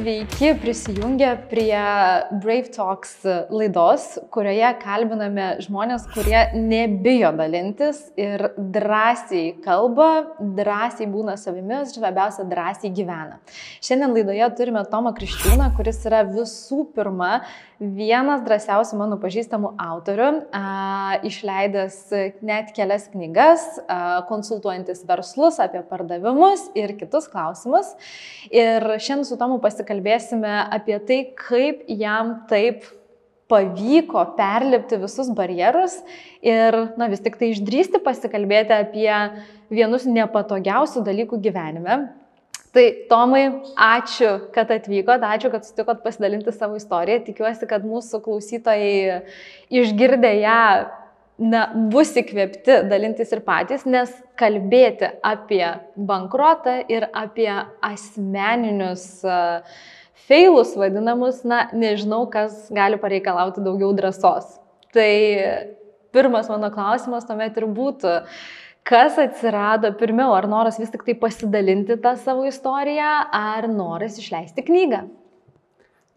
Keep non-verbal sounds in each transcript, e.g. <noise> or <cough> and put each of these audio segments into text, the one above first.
Sveiki prisijungę prie Brave Talks laidos, kurioje kalbiname žmonės, kurie nebijo dalintis ir drąsiai kalba, drąsiai būna savimi, ir svarbiausia, drąsiai gyvena. Šiandien laidoje turime Tomą Kriščiūną, kuris yra visų pirma vienas drąsiausių mano pažįstamų autorių, išleidęs net kelias knygas, konsultuojantis verslus apie pardavimus ir kitus klausimus. Ir šiandien su Tomu pasikalbėsime apie tai, kaip jam taip pavyko perlipti visus barjerus ir, na, vis tik tai išdrysti pasikalbėti apie vienus nepatogiausių dalykų gyvenime, Tai Tomai, ačiū, kad atvykote, ačiū, kad sutikot pasidalinti savo istoriją. Tikiuosi, kad mūsų klausytojai išgirdę ją na, bus įkvėpti dalintis ir patys, nes kalbėti apie bankrotą ir apie asmeninius feilus vadinamus, na, nežinau, kas gali pareikalauti daugiau drąsos. Tai pirmas mano klausimas tuomet ir būtų, Kas atsirado pirmiau, ar noras vis tik tai pasidalinti tą savo istoriją, ar noras išleisti knygą?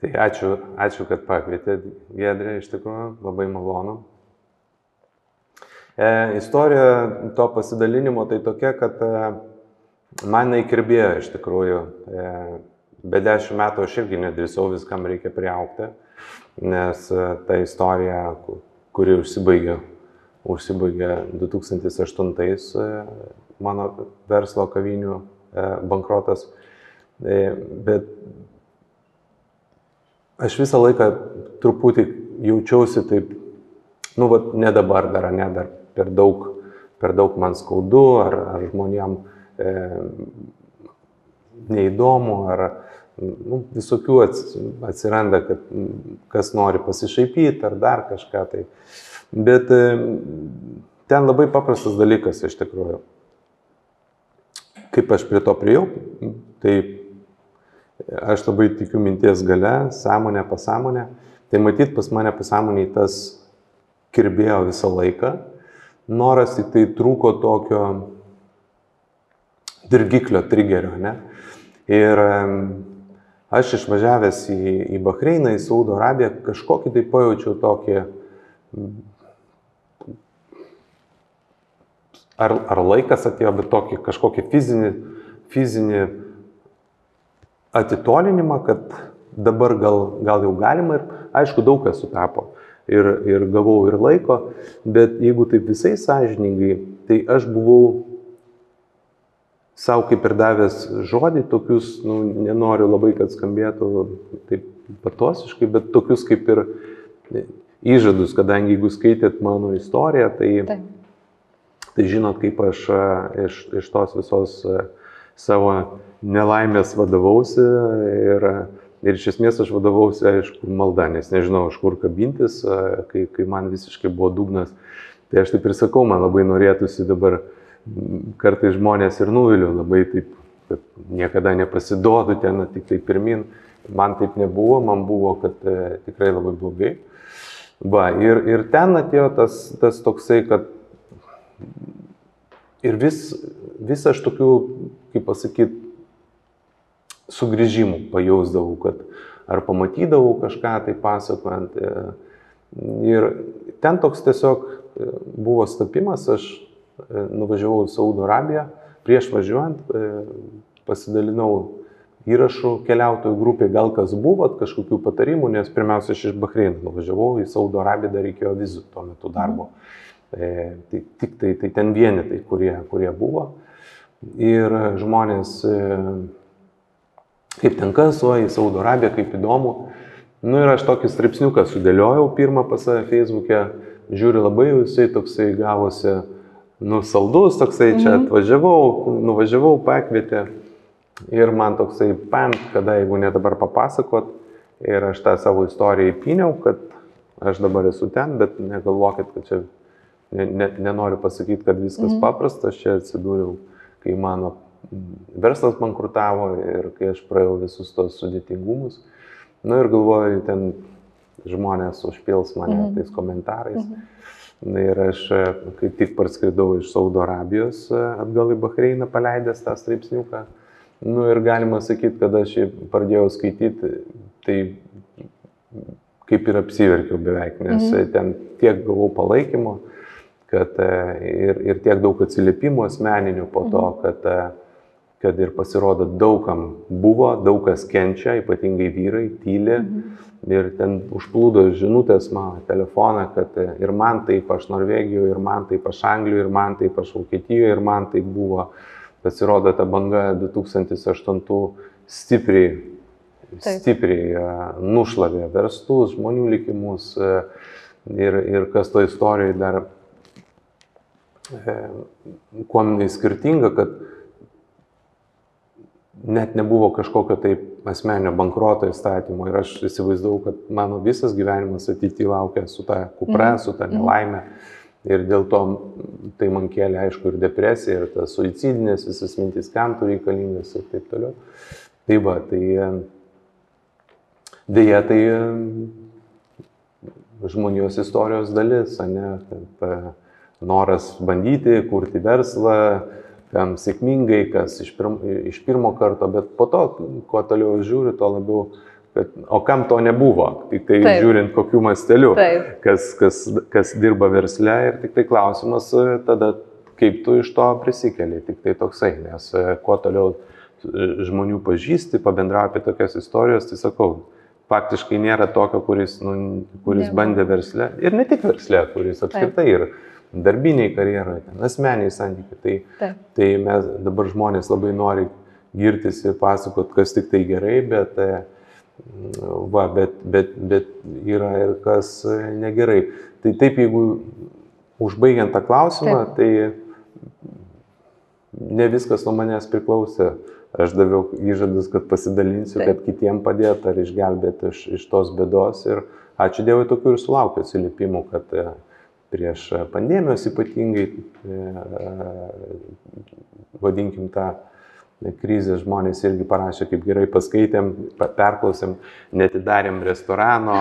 Tai ačiū, ačiū kad pakvietėte, Gedrė, iš tikrųjų, labai malonu. E, istorija to pasidalinimo tai tokia, kad e, man įkirbėjo iš tikrųjų. E, be dešimt metų aš irgi nedrįsau viskam reikia priaukti, nes e, ta istorija, kuri užsibaigė užsibaigė 2008 e, mano verslo kavinių e, bankrotas. E, bet aš visą laiką truputį jaučiausi taip, nu, va, ne dabar dar, ne dar per daug, per daug man skaudu, ar, ar žmonėm e, neįdomu, ar nu, visokių atsiranda, kad kas nori pasišaipyti, ar dar kažką. Tai, Bet e, ten labai paprastas dalykas iš tikrųjų. Kaip aš prie to priejau, tai aš labai tikiu minties gale, sąmonė, pasąmonė. Tai matyt, pas mane pasąmoniai tas kirbėjo visą laiką. Noras tik tai trūko tokio dirgiklio, trigerio, ne? Ir aš išvažiavęs į, į Bahreiną, į Saudo Arabiją, kažkokį tai pajaučiau tokį ar, ar laikas atėjo, bet tokį kažkokį fizinį, fizinį atitolinimą, kad dabar gal, gal jau galima ir aišku daug kas sutapo. Ir, ir gavau ir laiko, bet jeigu taip visai sąžiningai, tai aš buvau savo kaip ir davęs žodį, tokius, nu, nenoriu labai, kad skambėtų taip patosiškai, bet tokius kaip ir įžadus, kadangi jeigu skaitėt mano istoriją, tai taip Tai žinot, kaip aš e, iš, iš tos visos e, savo nelaimės vadovausi ir, ir iš esmės aš vadovausi, aišku, malda, nes nežinau, iš kur kabintis, e, kai, kai man visiškai buvo dugnas. Tai aš taip ir sakau, man labai norėtųsi dabar kartai žmonės ir nuviliu, labai taip, kad niekada nepasiduodu ten, tik tai pirmin. Man taip nebuvo, man buvo, kad e, tikrai labai blogai. Va, ir, ir ten atėjo tas, tas toksai, kad Ir vis, vis aš tokių, kaip pasakyti, sugrįžimų pajausdavau, kad ar pamatydavau kažką tai pasakojant. E, ir ten toks tiesiog e, buvo stapimas, aš e, nuvažiavau į Saudo Arabiją, prieš važiuojant pasidalinau įrašų keliautojų grupiai, gal kas buvo, kažkokių patarimų, nes pirmiausia, aš iš Bahreino nuvažiavau į Saudo Arabiją, dar reikėjo vizų tuo metu darbo. Mhm. E, tai tik tai, tai ten vienetai, kurie, kurie buvo. Ir žmonės, e, kaip ten kas, o į Saudo Arabiją, kaip įdomu. Nu ir aš tokį straipsniuką sudėliojau pirmą pas save Facebook'e, žiūriu labai visai toksai gavosi, nu, saldus toksai, čia mhm. atvažiavau, nuvažiavau, pakvietė. Ir man toksai, pam, kada jeigu ne dabar papasakot, ir aš tą savo istoriją įpiniau, kad aš dabar esu ten, bet negalvokit, kad čia ne, ne, nenoriu pasakyti, kad viskas mm. paprasta, aš čia atsidūriau, kai mano verslas bankrutavo ir kai aš praėjau visus tos sudėtingumus. Na nu, ir galvoju, ten žmonės užpils mane mm. tais komentarais. Mm. Ir aš e, kaip tik parskridau iš Saudo Arabijos e, atgal į Bahreiną paleidęs tą straipsniuką. Nu ir galima sakyti, kad aš jį pradėjau skaityti, tai kaip ir apsiverkiau beveik, nes mhm. ten tiek gavau palaikymo, kad e, ir, ir tiek daug atsiliepimų asmeninių po to, mhm. kad, kad ir pasirodo daugam buvo, daug kas kenčia, ypatingai vyrai, tyli. Mhm ir ten užplūdo žinutės mano telefoną, kad ir man taip aš Norvegijoje, ir man taip aš Anglijoje, ir man taip aš Vokietijoje, ir man taip buvo. Pasirodo, ta banga 2008 stipriai, taip. stipriai e, nušlavė verstus, žmonių likimus e, ir, ir kas to istorijoje dar, e, kuo jinai skirtinga, kad net nebuvo kažkokio taip asmenio bankroto įstatymo ir aš įsivaizdavau, kad mano visas gyvenimas ateityje laukia su ta kupra, mm. su ta mhm. nelaime. Ir dėl to tai man kėlė, aišku, ir depresija, ir tas suicidinės visas mintis, kam tu reikalingas ir taip toliau. Tai va, tai dėja, tai žmonijos istorijos dalis, ne, kad noras bandyti, kurti verslą, kam sėkmingai, kas iš, pirm, iš pirmo karto, bet po to, kuo toliau žiūri, tuo labiau, kad, o kam to nebuvo, tik tai Taip. žiūrint kokiu masteliu, Taip. kas, kas, kas dirba versle ir tik tai klausimas e, tada, kaip tu iš to prisikeli, tik tai toksai, nes e, kuo toliau e, žmonių pažįsti, pabendrauja apie tokias istorijas, tai sakau, faktiškai nėra tokio, kuris, nu, kuris Nėra. bandė versle ir ne tik versle, kuris apskritai ir darbiniai karjeroje, asmeniai santykiai. Tai, Taip. tai mes dabar žmonės labai nori girtis ir pasakot, kas tik tai gerai, bet, e, va, bet, bet, bet yra ir kas negerai. Tai taip, jeigu užbaigiant tą klausimą, taip. tai ne viskas nuo manęs priklausė. Aš daviau įžadus, kad pasidalinsiu, taip. kad kitiem padėti ar išgelbėti iš, iš tos bėdos. Ir ačiū Dievui, tokių ir sulaukiu atsiliepimų, kad prieš pandemijos ypatingai, e, vadinkim tą krizę, žmonės irgi parašė, kaip gerai paskaitėm, perklausėm, netidarėm restorano,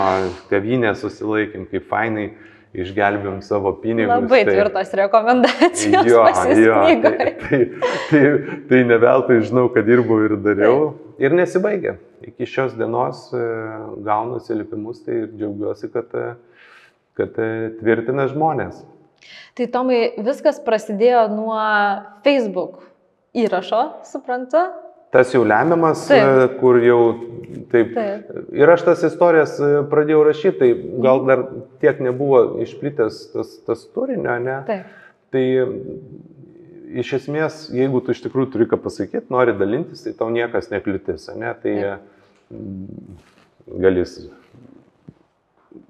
kavinę susilaikėm, kaip fainai išgelbėjom savo pinigus. Labai tai, tvirtos rekomendacijos. Jo, jo, tai, tai, tai, tai ne veltui žinau, kad dirbau ir dariau. Tai. Ir nesibaigė. Iki šios dienos e, gaunu atsiliepimus, tai džiaugiuosi, kad uh, kad e, tvirtina žmonės. Tai Tomai, viskas prasidėjo nuo Facebook įrašo, suprantu? Tas jau lemiamas, taip. E, kur jau taip. taip. Ir aš tas istorijas e, pradėjau rašyti, tai gal dar tiek nebuvo išplitęs tas, tas turinio, ne? Taip. Tai iš esmės, jeigu tu iš tikrųjų turi ką pasakyti, nori dalintis, tai tau niekas nekliūtis, ne? Tai galis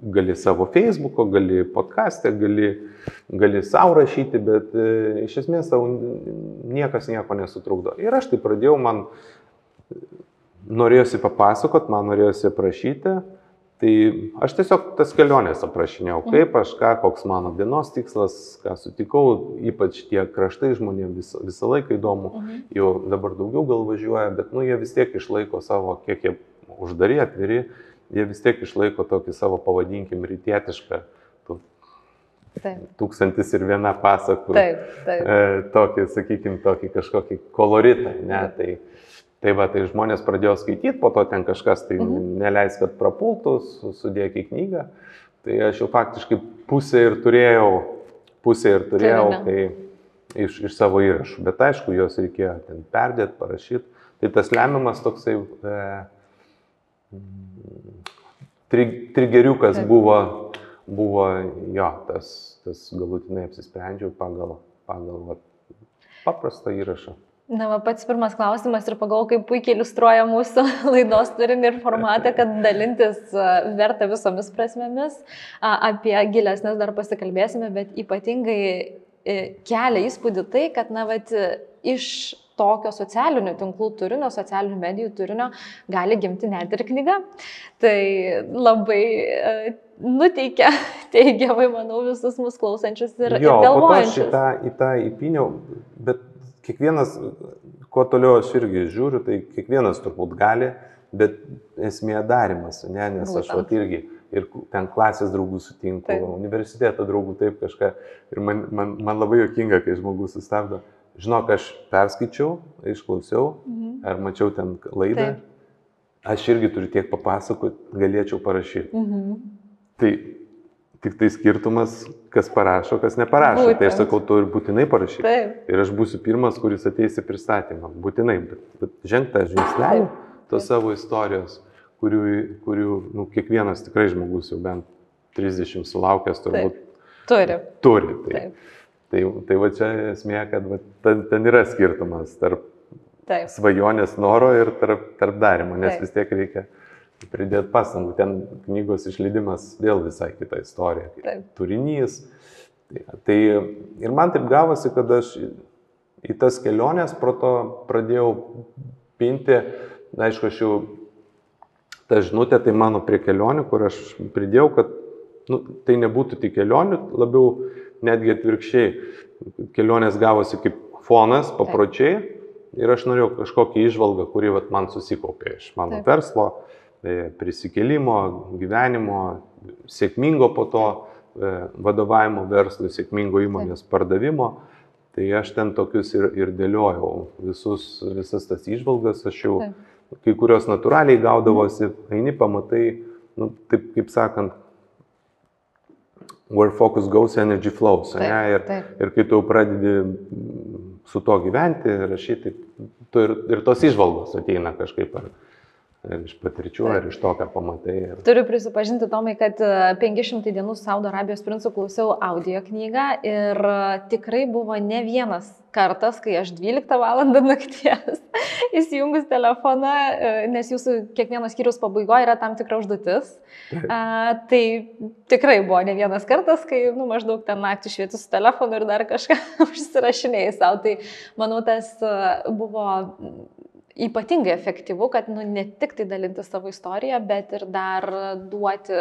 gali savo Facebook'o, gali podcast'e, gali, gali savo rašyti, bet e, iš esmės tau niekas nieko nesutrukdo. Ir aš tai pradėjau, man norėjosi papasakot, man norėjosi prašyti, tai aš tiesiog tas kelionės aprašinėjau, mhm. kaip aš ką, koks mano dienos tikslas, ką sutikau, ypač tie kraštai žmonėms vis, visą laiką įdomu, mhm. jau dabar daugiau gal važiuoja, bet nu, jie vis tiek išlaiko savo, kiek jie uždari, atviri jie vis tiek išlaiko tokį savo, pavadinkim, rytietišką, Taip. tūkstantis ir viena pasakų, taip, taip. E, tokį, sakykime, tokį kažkokį koloritą, ne, tai, tai va, tai žmonės pradėjo skaityti, po to ten kažkas tai mhm. neleis, kad prapultų, sudėk į knygą, tai aš jau faktiškai pusę ir turėjau, pusę ir turėjau, tai iš, iš savo įrašų, bet aišku, juos reikėjo ten perdėti, parašyti, tai tas lemiamas toksai e, trigeriukas buvo, buvo jo, tas, tas galutinai apsisprendžiau pagal, pagal va, paprastą įrašą. Na, va, pats pirmas klausimas ir pagalvoju, kaip puikiai iliustruoja mūsų <laughs> laidos turinį ir formatą, kad dalintis verta visomis prasmėmis. Apie gilesnės dar pasikalbėsime, bet ypatingai e, kelia įspūdį tai, kad, na, va, iš tokio socialinių tinklų turinio, socialinių medijų turinio gali gimti net ir knyga. Tai labai e, nuteikia <laughs> teigiamai, manau, visus mus klausančius ir, jo, ir galvojančius. Šitą į tą įpiniau, bet kiekvienas, kuo toliau aš irgi žiūriu, tai kiekvienas turbūt gali, bet esmė darimas, ne, nes Būtent. aš vat irgi ir ten klasės draugų sutinku, Taip. universiteto draugų taip kažką. Ir man, man, man labai jokinga, kai žmogus sustabdo. Žinok, aš perskaičiau, išklausiau, Mhm. ar mačiau ten laidą. Taip. Aš irgi turiu tiek papasakoti, galėčiau parašyti. Mhm. Tai tik tai skirtumas, kas parašo, kas neparašo. Tai aš Būtent. sakau, tu ir būtinai parašyk. Taip. Ir aš būsiu pirmas, kuris ateis į pristatymą. Būtinai. Bet, bet žengta žingsnelį tos savo istorijos, kurių, kurių nu, kiekvienas tikrai žmogus jau bent 30 sulaukęs turbūt Turi. turi. Tai, Taip. Tai, tai va čia esmė, kad va, ten, ten yra skirtumas tarp Taip. svajonės noro ir tarp, tarp darimo, nes Taip. vis tiek reikia pridėti pastangų. Ten knygos išleidimas vėl visai kita istorija. Taip. Turinys. Tai, tai ir man taip gavosi, kad aš į tas keliones pro to pradėjau pinti, na, aišku, aš jau ta žinutė, tai mano prie kelionių, kur aš pridėjau, kad nu, tai nebūtų tik kelionių, labiau netgi atvirkščiai. Kelionės gavosi kaip fonas, papročiai ir aš norėjau kažkokią išvalgą, kuri vat, man susikaupė iš mano Taip. Taip. verslo, e, prisikėlimo, gyvenimo, sėkmingo po to e, vadovavimo verslui, sėkmingo įmonės pardavimo. Tai aš ten tokius ir, ir dėliojau visus, visas tas išvalgas, aš jau Taip. kai kurios natūraliai gaudavosi, eini pamatai, nu, taip kaip sakant, where focus goes, energy flows. Taip, ane, ir, taip. ir kai tu pradedi su to gyventi, rašyti, tu ir, ir tos išvalgos ateina kažkaip ar, ar iš patirčių, ar iš to, ką pamatai. Ir... Turiu prisipažinti, Tomai, kad e, 500 dienų su Saudo Arabijos princu klausiau audio knygą ir e, tikrai buvo ne vienas kartas, kai aš 12 val. <laughs> nakties įsijungus telefoną, e, nes jūsų kiekvienos skyrius pabaigoje yra tam tikra užduotis. A, tai tikrai buvo ne vienas kartas, kai nu, maždaug ten naktį švietų su telefonu ir dar kažką <laughs> užsirašinėjai savo. Tai manau, tas e, buvo ypatingai efektyvu, kad nu, ne tik tai dalinti savo istoriją, bet ir dar duoti,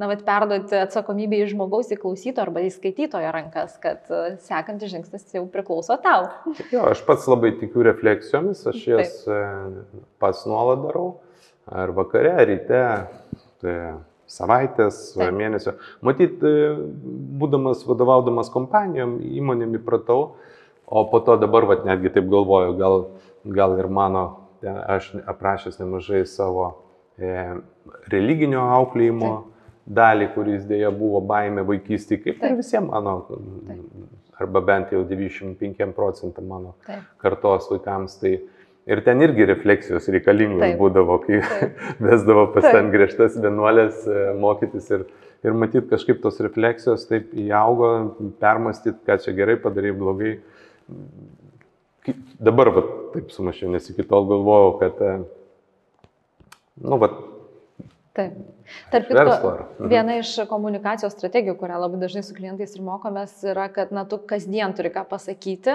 na, bet perduoti atsakomybę į žmogaus įklausyto arba į skaitytojo rankas, kad e, sekantis žingsnis jau priklauso tau. Jo, aš pats labai tikiu refleksijomis, aš Taip. jas e, pats nuolat darau. Ar vakare, ar ryte, tai savaitės, Taip. mėnesio. Matyt, e, būdamas vadovaudamas kompanijom, įmonėm įpratau, o po to dabar, vat, netgi taip galvoju, gal, gal ir mano, e, aš aprašęs nemažai savo e, religinio auklėjimo dalį, kuris dėja buvo baime vaikystėje, kaip ir Taip. visiems mano, arba bent jau 95 procentam mano Taip. kartos vaikams. Tai ir ten irgi refleksijos reikalingos Taip. būdavo, kai Taip. <laughs> vesdavo pas Taip. ten griežtas vienuolės e, mokytis ir, ir matyt kažkaip tos refleksijos taip įaugo, permastyti, ką čia gerai padarai, blogai. Ki- Dabar va, taip sumašiau, nes iki tol galvojau, kad, e, nu, va, Taip. Tarp kitko? Mhm. viena iš komunikacijos strategijų, kurią labai dažnai su klientais ir mokomės, yra, kad, na, tu kasdien turi ką pasakyti,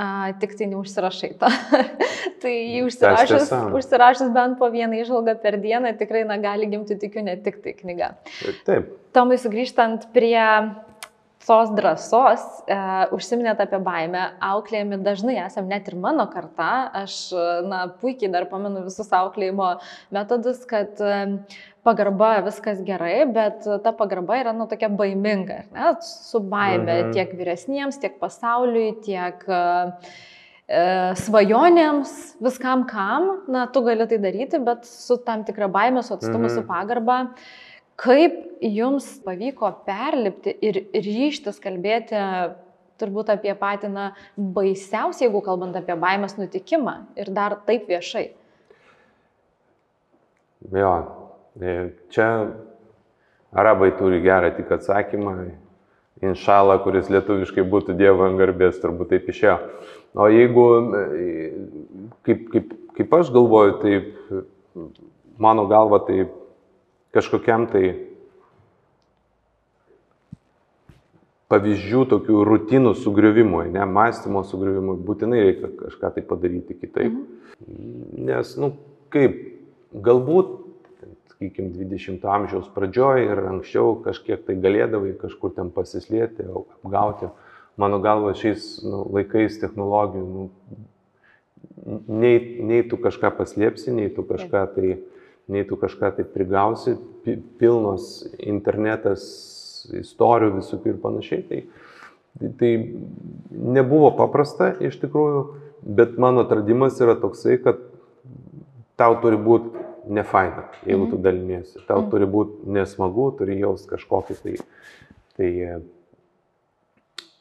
a, tik tai neužsirašai to. <laughs> tai jį užsirašęs, užsirašęs bent po vieną išvalgą per dieną, tikrai, na, gali gimti, tikiu, ne tik tai knyga. taip, Tomai, sugrįžtant prie tos drąsos, e, užsiminėt apie baimę, auklėjami dažnai esam, net ir mano karta, aš, e, na, puikiai dar pamenu visus auklėjimo metodus, kad e, pagarba viskas gerai, bet ta pagarba yra, nu, tokia baiminga, ne, su baime Mhm. tiek vyresniems, tiek pasauliui, tiek e, e, svajonėms, viskam kam, na, tu gali tai daryti, bet su tam tikra baime, su atstumu, Mhm. su pagarba. Kaip jums pavyko perlipti ir ryštis kalbėti turbūt apie patį, na, baisiausią, jeigu kalbant apie baimės nutikimą ir dar taip viešai? jo, e, čia arabai turi gerą tik atsakymą, inšalą, kuris lietuviškai būtų Dievo garbės, turbūt taip išėjo. O jeigu, e, kaip, kaip, kaip aš galvoju, tai mano galva, tai kažkokiam tai pavyzdžių tokių rutinų sugriuvimui, ne, mąstymo sugriuvimui, būtinai reikia kažką tai padaryti kitaip. Mhm. Nes, nu, kaip, galbūt, sakykime, 20-ojo amžiaus pradžioje ir anksčiau kažkiek tai galėdavai kažkur ten pasislėti, apgauti. Mano galva, šiais nu, laikais technologijų, nu, nei, nei tu kažką paslėpsi, nei tu kažką tai nei tu kažką tai prigausi, pilnos internetas istorijų visokių ir panašiai. Tai, tai, nebuvo paprasta iš tikrųjų, bet mano atradimas yra toksai, kad tau turi būti nefaina, jeigu tu mhm. daliniesi. Tau mm. turi būti nesmagu, turi jaus kažkokį tai, tai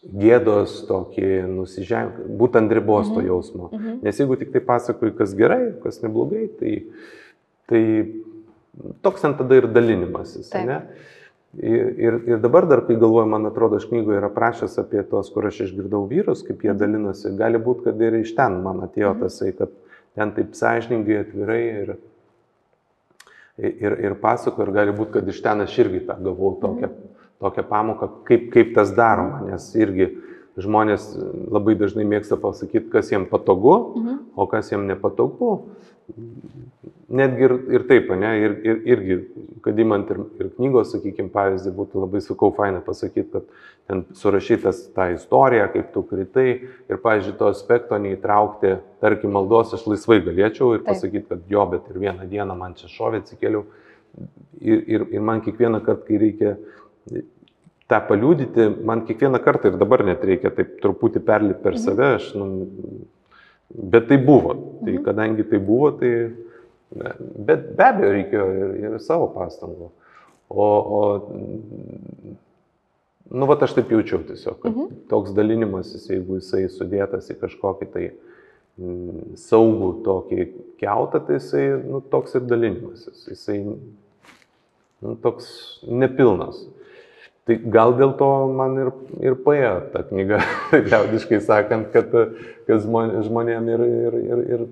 gėdos, tokį nusižengimą, būtent ribos to mhm. jausmo. Mm -hmm. Nes jeigu tik tai pasakoji, kas gerai, kas neblogai, tai, tai toks ten tada ir dalinimasis. Ne? Ir, ir dabar dar, kai galvoju, man atrodo, aš knygoje yra prašęs apie tos, kur aš išgirdau vyrus, kaip jie mhm. dalinosi, gali būti, kad ir iš ten man atėjo tasai, kad ten taip sąžiningai, atvirai ir, ir, ir pasako, ir gali būti, kad iš ten aš irgi tą gavau tokią tokią pamoką, kaip, kaip tas daroma, nes irgi žmonės labai dažnai mėgsta pasakyti, kas jiems patogu, mhm. o kas jiems nepatogu. Netgi ir, ir taip, ne, ir, ir, irgi, kad įmant ir, ir knygos, sakykime, pavyzdį, būtų labai sakau faina pasakyti, kad ten surašytas tą istoriją, kaip tu kritai ir, pavyzdžiui, to aspekto neįtraukti, tarkim, maldos aš laisvai galėčiau ir pasakyti, kad jo, bet ir vieną dieną man čia šovė atsikėliau ir, ir, ir man kiekvieną kartą, kai reikia tą paliūdyti, man kiekvieną kartą ir dabar net reikia taip truputį perlipti per mhm. save, aš, nu, bet tai buvo. Tai mhm. kadangi tai buvo, tai, bet be abejo reikėjo ir, ir savo pastangų. O, o nu, va, aš taip jaučiau tiesiog, kad mhm. toks dalinimasis, jeigu jisai sudėtas į kažkokį tai mm, saugų tokį keutą, tai jisai, nu, toks ir dalinimasis. Jisai, nu, toks nepilnas. Tai gal dėl to man ir, ir paėjo ta knyga, <laughs> liaudiškai sakant, kad, kad žmonėm ir, ir, ir, ir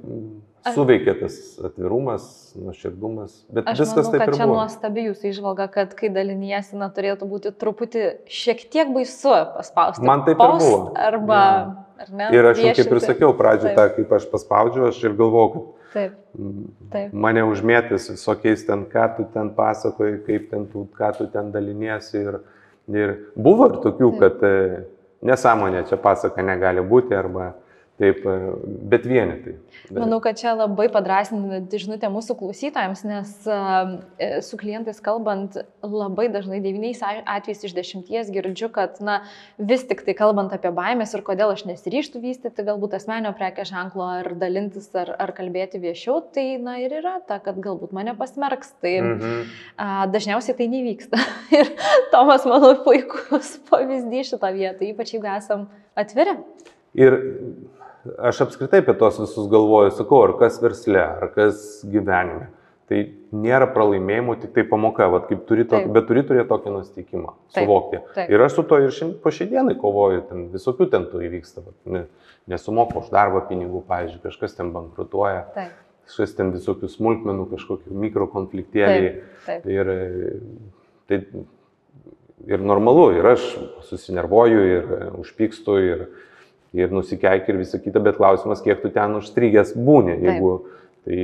suveikia tas atvirumas, nuoširdumas. Bet Aš viskas manau, taip ir buvo. Čia nuostabi jūsų išvalga, kad kai daliniesi, na, turėtų būti truputį šiek tiek baisu paspausti. Man taip ir buvo. Arba, ja. ar ne? Ir aš jau kaip ir sakiau pradžioje, tą, kaip aš paspaudžiau, aš ir galvojau, kad Taip. Taip. Mane užmėtis visokiais ten, ką tu ten pasakoji, kaip ten, tu, ką tu ten daliniesi. Ir, Ir buvo ir tokių, kad e, nesąmonė čia pasaka negali būti arba Taip, e, bet vienetai. Manau, kad čia labai padrasinanti žinutė mūsų klausytojams, nes e, su klientais kalbant, labai dažnai devyniais atvejais iš dešimties girdžiu, kad na, vis tik tai kalbant apie baimės ir kodėl aš nesiryštų vystyti galbūt asmenio prekės ženklo ar dalintis ar, ar kalbėti viešiau, tai na ir yra ta, kad galbūt mane pasmerks. Tai mhm. a, dažniausiai tai nevyksta. <laughs> ir Tomas, manau, puikus pavyzdys šitą vietą, ypač jeigu esam atviri. Ir aš apskritai apie tos visus galvoju, sakau, ar kas versle, ar kas gyvenime. Tai nėra pralaimėjimų, tik tai pamoka, Vat, kaip turi tokį, bet turi turėti tokį nusteikimą, suvokti. Taip, taip. Ir aš su to ir šiandien, po šiandienai kovoju, ten visokių ten tų įvyksta, ne, nesumoku už darbą pinigų, pavyzdžiui, kažkas ten bankrutuoja, taip. kažkas ten visokių smulkmenų, kažkokių mikrokonfliktėliai. Taip, taip. Ir, tai, ir normalu, ir aš susinervuoju, ir užpykstu, ir, ir nusikeik ir visą kitą, bet klausimas, kiek tu ten užstrigęs būni, jeigu Taip. tai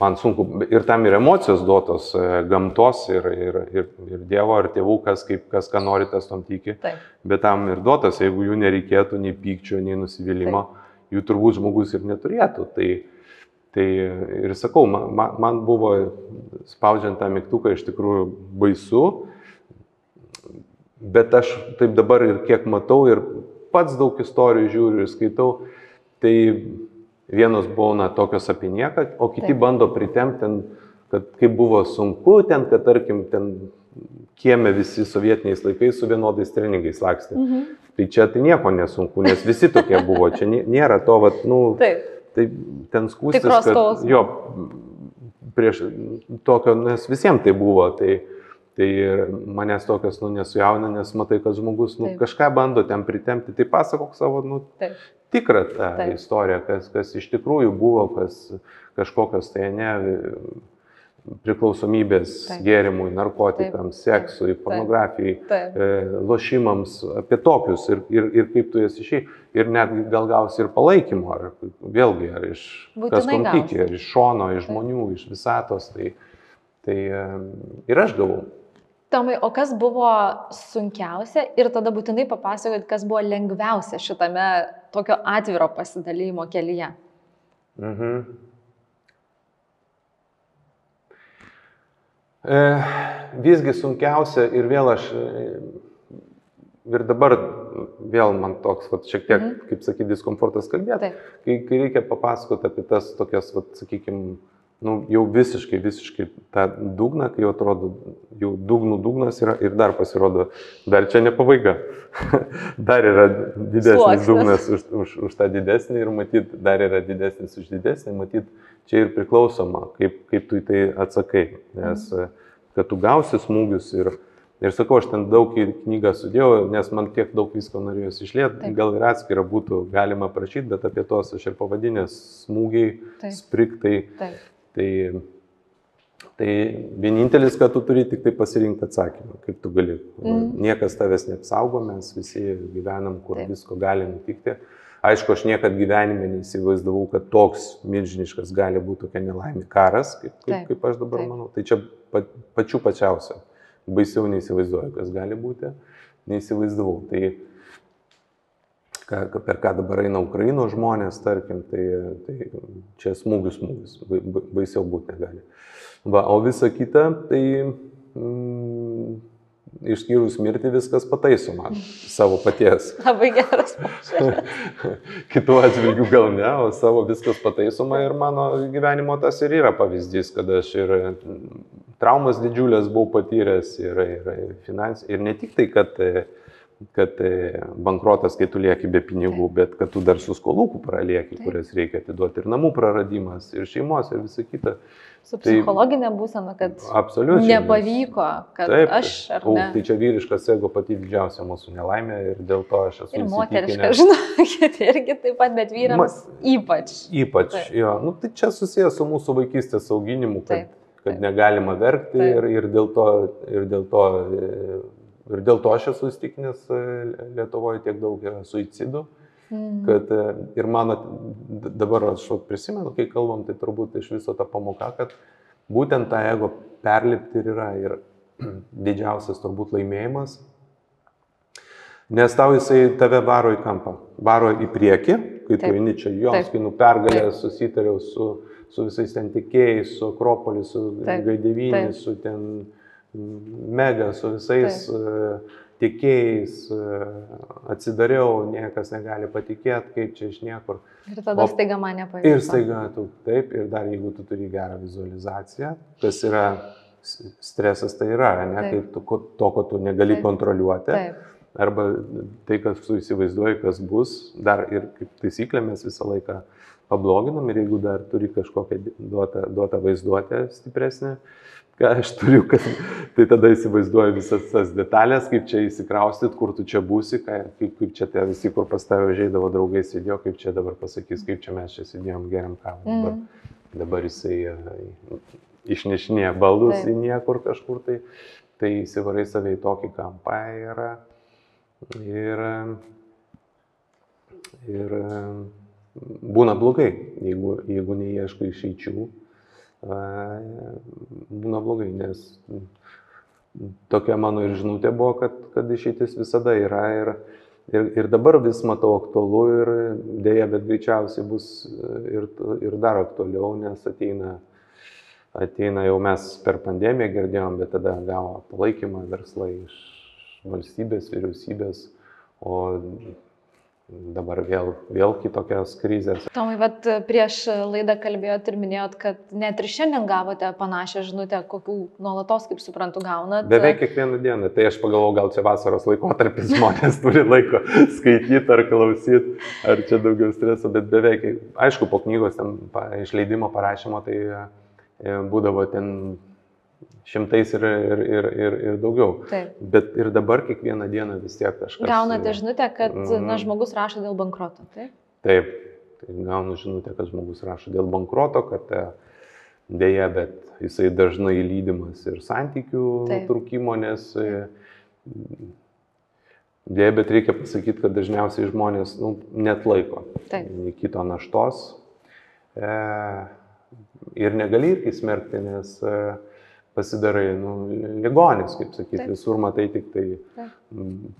man sunku ir tam ir emocijos duotos e, gamtos ir, ir, ir, ir Dievo ar tėvų, kas, kaip, kas ką nori, tas tom tiki, Taip. bet tam ir duotas, jeigu jų nereikėtų nei pykčio, nei nusivylimą, Taip. jų turbūt žmogus ir neturėtų. Tai, Tai ir sakau, man, man buvo spaudžiant tą mygtuką iš tikrųjų baisu, bet aš taip dabar ir kiek matau ir pats daug istorijų žiūriu ir skaitau, tai vienos būna tokios apie nieką, o kiti Taip. bando pritemti, kad kaip buvo sunku ten, kad tarkim ten kieme visi sovietiniais laikais su vienodais treningais lakstė. Mhm. Tai čia tai nieko nesunku, nes visi tokie buvo, čia nėra to, vat, nu, Taip. tai ten skūstis, kad jo, prieš tokio, nes visiems tai buvo, tai Tai manęs tokios, nu, nesujauna, nes matai, kad žmogus, nu, Taip. kažką bando ten pritemti, tai pasakok savo, nu, Taip. tikrą tą Taip. istoriją, kas, kas iš tikrųjų buvo, kas kažkokios tai ne priklausomybės Taip. gėrimui, narkotikams, Taip. seksui, pornografijai, Taip. E, lošimams, apie tokius ir, ir, ir kaip tu jas išėjai. Ir net gal gausi ir palaikymo, ar vėlgi, ar iš Būtinai kas komtikė, ar iš šono, iš žmonių, iš visatos. Tai, tai e, ir aš gavau. Tomai, o kas buvo sunkiausia ir tada būtinai papasakot, kas buvo lengviausia šitame tokio atviro pasidalymo kelyje? Mhm. E, visgi sunkiausia ir vėl aš, e, ir dabar vėl man toks, vat, šiek tiek, mhm. kaip sakyti, diskomfortas kalbėti, kai, kai reikia papasakoti apie tas tokias, vat, sakykime, nu, jau visiškai, visiškai tą dugną, kai jau atrodo, jau dugnų dugnas yra ir dar pasirodo, dar čia ne pabaiga. <laughs> dar yra didesnis Sluoksnis. dugnas už, už, už tą didesnį ir matyt, dar yra didesnis už didesnį, matyt, čia ir priklausoma, kaip, kaip tu į tai atsakai. Nes mhm. kad tu gausi smūgius ir, ir sakau, aš ten daug į knygą sudėjau, nes man tiek daug visko norėjosi išlėti, gal ir atskirą būtų galima prašyti, bet apie tos aš ir pavadinęs smūgiai, Taip. spriktai. Taip. Tai, tai vienintelis, ką tu turi, tik tai pasirinkti atsakymą, kaip tu gali. Mm. Niekas tavęs neapsaugo, mes visi gyvenam, kur Taip. visko gali nutikti. Aišku, aš niekada gyvenime neįsivaizdavau, kad toks milžiniškas gali būti tokia nelaimė karas, kaip, kaip, taip, kaip aš dabar taip. manau. Tai čia pa, pačių pačiausia. Baisiau neįsivaizduoju, kas gali būti. Neįsivaizdavau. Tai ką, per ką dabar eina Ukraino žmonės, tarkim, tai, tai čia smūgius smūgius, baisiau būti negali. Va, o visa kita, tai mm, išskyrus mirtį viskas pataisoma savo paties. <laughs> Labai geras požiūris. <laughs> Kitų atžvilgių gal ne, o savo viskas pataisoma ir mano gyvenimo tas ir yra pavyzdys, kad aš ir traumas didžiulės buvau patyręs ir, ir, finans, ir ne tik tai, kad kad bankrotas, kai tu lieki be pinigų, bet kad tu dar su skolų pralieki, kurias reikia atiduoti ir namų praradimas, ir šeimos, ir visa kita. Su tai psichologinė tai, būsena, kad absoliučiai, nepavyko, kad taip, aš ar ne. Tai čia vyriškas ego pati didžiausia mūsų nelaimė ir dėl to aš esu. Ir moteriška, <laughs> žinokit, irgi taip pat, bet vyrams Ma, ypač. Ypač, taip. jo. Nu, tai čia susijęs su mūsų vaikystės auginimu, kad, taip, kad taip. negalima verkti taip. ir, ir dėl to, ir dėl to, ir dėl to aš esu įstikinęs Lietuvoje tiek daug yra suicidų. Mm. Kad e, ir mano, dabar aš prisimenu, kai kalbam, tai turbūt iš viso ta pamoka, kad būtent tą ego perlipti ir yra ir <clears throat> didžiausias turbūt laimėjimas, nes tau jisai tave varo į kampą, varo į priekį, kai tu eini čia jos, kai nu pergalė susitariau su, su visais ten tikėjais, su Akropolis, su Gaidevynis, su ten Mega, su visais. Taip e, tikėjais, e, atsidariau, niekas negali patikėti, kaip čia iš niekur. Ir tada o, staiga mane pavyko. Ir staiga tu taip, ir dar jeigu tu turi gerą vizualizaciją, kas yra stresas, tai yra, ne, tai tu, to, ko tu negali taip. kontroliuoti. Taip. Arba tai, kas tu įsivaizduoji, kas bus, dar ir kaip taisyklė mes visą laiką pabloginam ir jeigu dar turi kažkokią duotą, duotą vaizduotę stipresnę, ką aš turiu, kad, <laughs> tai tada įsivaizduoju visas tas detalės, kaip čia įsikraustyt, kur tu čia būsi, kaip, kaip čia tie visi, kur pas tave žaidavo draugai sėdėjo, kaip čia dabar pasakys, kaip čia mes čia sėdėjom geriam kavą. Mm. Dabar, dabar jisai uh, išnešinėja baldus Taip. į niekur kažkur, tai, tai įsivarai save į tokį kampą ir, ir, ir būna blogai, jeigu, jeigu neieškai išeičių būna blogai, nes tokia mano ir žinutė buvo, kad, kad išeitis visada yra ir, ir, ir dabar vis matau aktualu ir dėja, bet greičiausiai bus ir, ir dar aktualiau, nes ateina, ateina jau mes per pandemiją girdėjom, bet tada gavo palaikymą verslai iš valstybės, vyriausybės, o dabar vėl, vėl kitokios krizės. Tomai, vat prieš laidą kalbėjot ir minėjot, kad net ir šiandien gavote panašią žinutę, kokių nuolatos, kaip suprantu, gaunat. Beveik kiekvieną dieną. Tai aš pagalvojau, gal čia vasaros laikotarpis <laughs> žmonės turi laiko skaityti ar klausyti, ar čia daugiau streso, bet beveik, aišku, po knygos ten išleidimo parašymo, tai e, būdavo ten šimtais ir, ir, ir, ir, ir daugiau. Taip. Bet ir dabar kiekvieną dieną vis tiek kažkas. Gaunate žinutę, kad mm, na, žmogus rašo dėl bankroto, taip? Taip, tai gaunu žinutę, kad žmogus rašo dėl bankroto, kad e, dėja, bet jisai dažnai lydimas ir santykių nutrūkimo, nes e, dėja, bet reikia pasakyti, kad dažniausiai žmonės nu, net laiko kito naštos. E, ir negali irgi smerkti, nes e, pasidarai, nu, ligonis, kaip sakyti, Taip. visur matai tik tai Taip.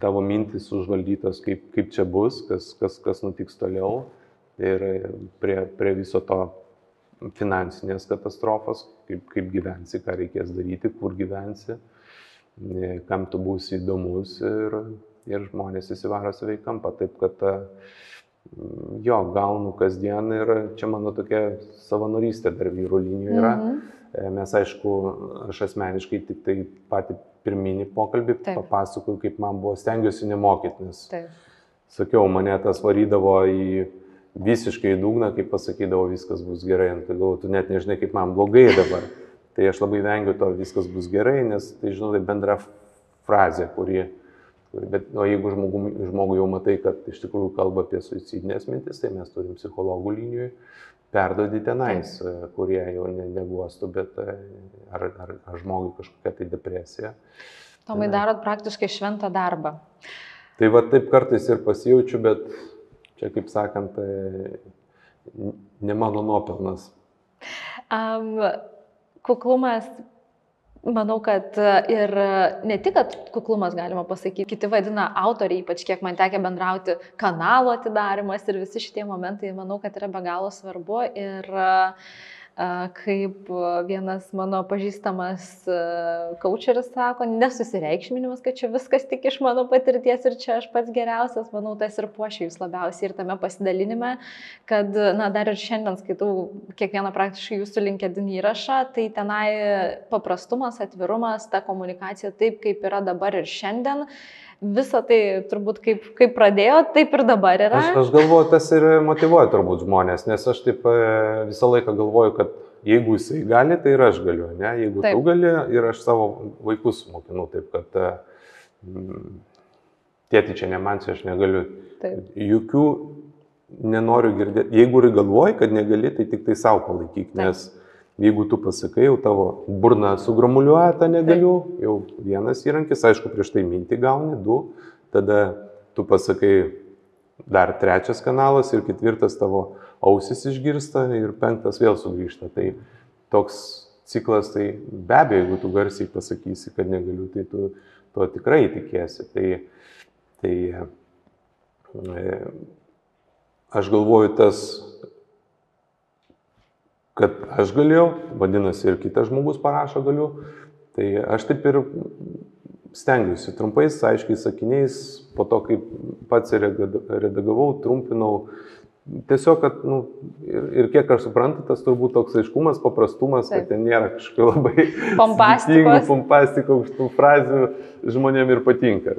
tavo mintis užvaldytos, kaip, kaip čia bus, kas, kas, kas nutiks toliau. Ir prie, prie viso to finansinės katastrofos, kaip, kaip gyvensi, ką reikės daryti, kur gyvensi, kam tu būsi įdomus ir, ir žmonės įsivaro save į kampą. Taip kad jo, gaunu kasdien ir čia mano tokia savanorystė dar vyrų linijoje yra. Mhm. Mes, aišku, aš asmeniškai tik tai patį pirminį pokalbį Taip. papasakoju, kaip man buvo, stengiuosi nemokyti, nes, Taip. sakiau, mane tas varydavo į visiškai dugną, kaip pasakydavo, viskas bus gerai, nu, tai galvoju, tu net nežinai, kaip man blogai dabar. Tai aš labai vengiu to, viskas bus gerai, nes tai, žinau, tai bendra frazė, kuri, kuri bet, o jeigu žmogų, žmogų jau matai, kad iš tikrųjų kalba apie suicidinės mintis, tai mes turim psichologų linijui, perduodi tenais, Taip. kurie jau ne, neguostų, bet ar, ar, ar žmogui kažkokia tai depresija. Tomai darot praktiškai šventą darbą. Tai va taip kartais ir pasijaučiu, bet čia, kaip sakant, tai ne mano nuopelnas. Um, kuklumas, manau, kad ir ne tik, kad kuklumas galima pasakyti, kiti vadina autoriai, ypač kiek man tekia bendrauti, kanalo atidarimas ir visi šitie momentai, manau, kad yra be galo svarbu. Ir uh, kaip vienas mano pažįstamas kočeris sako, nesusireikšminimas, kad čia viskas tik iš mano patirties ir čia aš pats geriausias, manau, tas ir puošia jūs labiausiai ir tame pasidalinime, kad, na, dar ir šiandien skaitau kiekvieną praktiškai jūsų linkedin įrašą, tai tenai paprastumas, atvirumas, ta komunikacija taip, kaip yra dabar ir šiandien visą tai turbūt kaip, kaip pradėjo, taip ir dabar yra. Aš, aš galvoju, tas ir motivuoja turbūt žmonės, nes aš taip e, visą laiką galvoju, kad jeigu jisai gali, tai ir aš galiu, ne? Jeigu taip. tu gali ir aš savo vaikus mokinu, taip kad mm, tėti čia ne man, čia aš negaliu. Taip. Jokių nenoriu girdėti. Jeigu ir galvoji, kad negali, tai tik tai savo palaikyk, taip. Jeigu tu pasakai, jau tavo burna sugramuliuoja tą negaliu, jau vienas įrankis, aišku, prieš tai mintį gauni, du, tada tu pasakai dar trečias kanalas ir ketvirtas tavo ausis išgirsta ir penktas vėl sugrįžta. Tai toks ciklas, tai be abejo, jeigu tu garsiai pasakysi, kad negaliu, tai tu to tikrai tikėsi. Tai, tai e, aš galvoju, tas kad aš galėjau, vadinasi ir kitas žmogus parašo galiu. Tai aš taip ir stengiuosi trumpais, aiškiai sakiniais, po to, kaip pats redagavau, trumpinau. Tiesiog, kad, nu, ir, ir kiek aš suprantu, tas turbūt toks aiškumas, paprastumas, Taip. kad ten nėra kažkokio labai pompastikos, pompastikos tų frazių žmonėm ir patinka.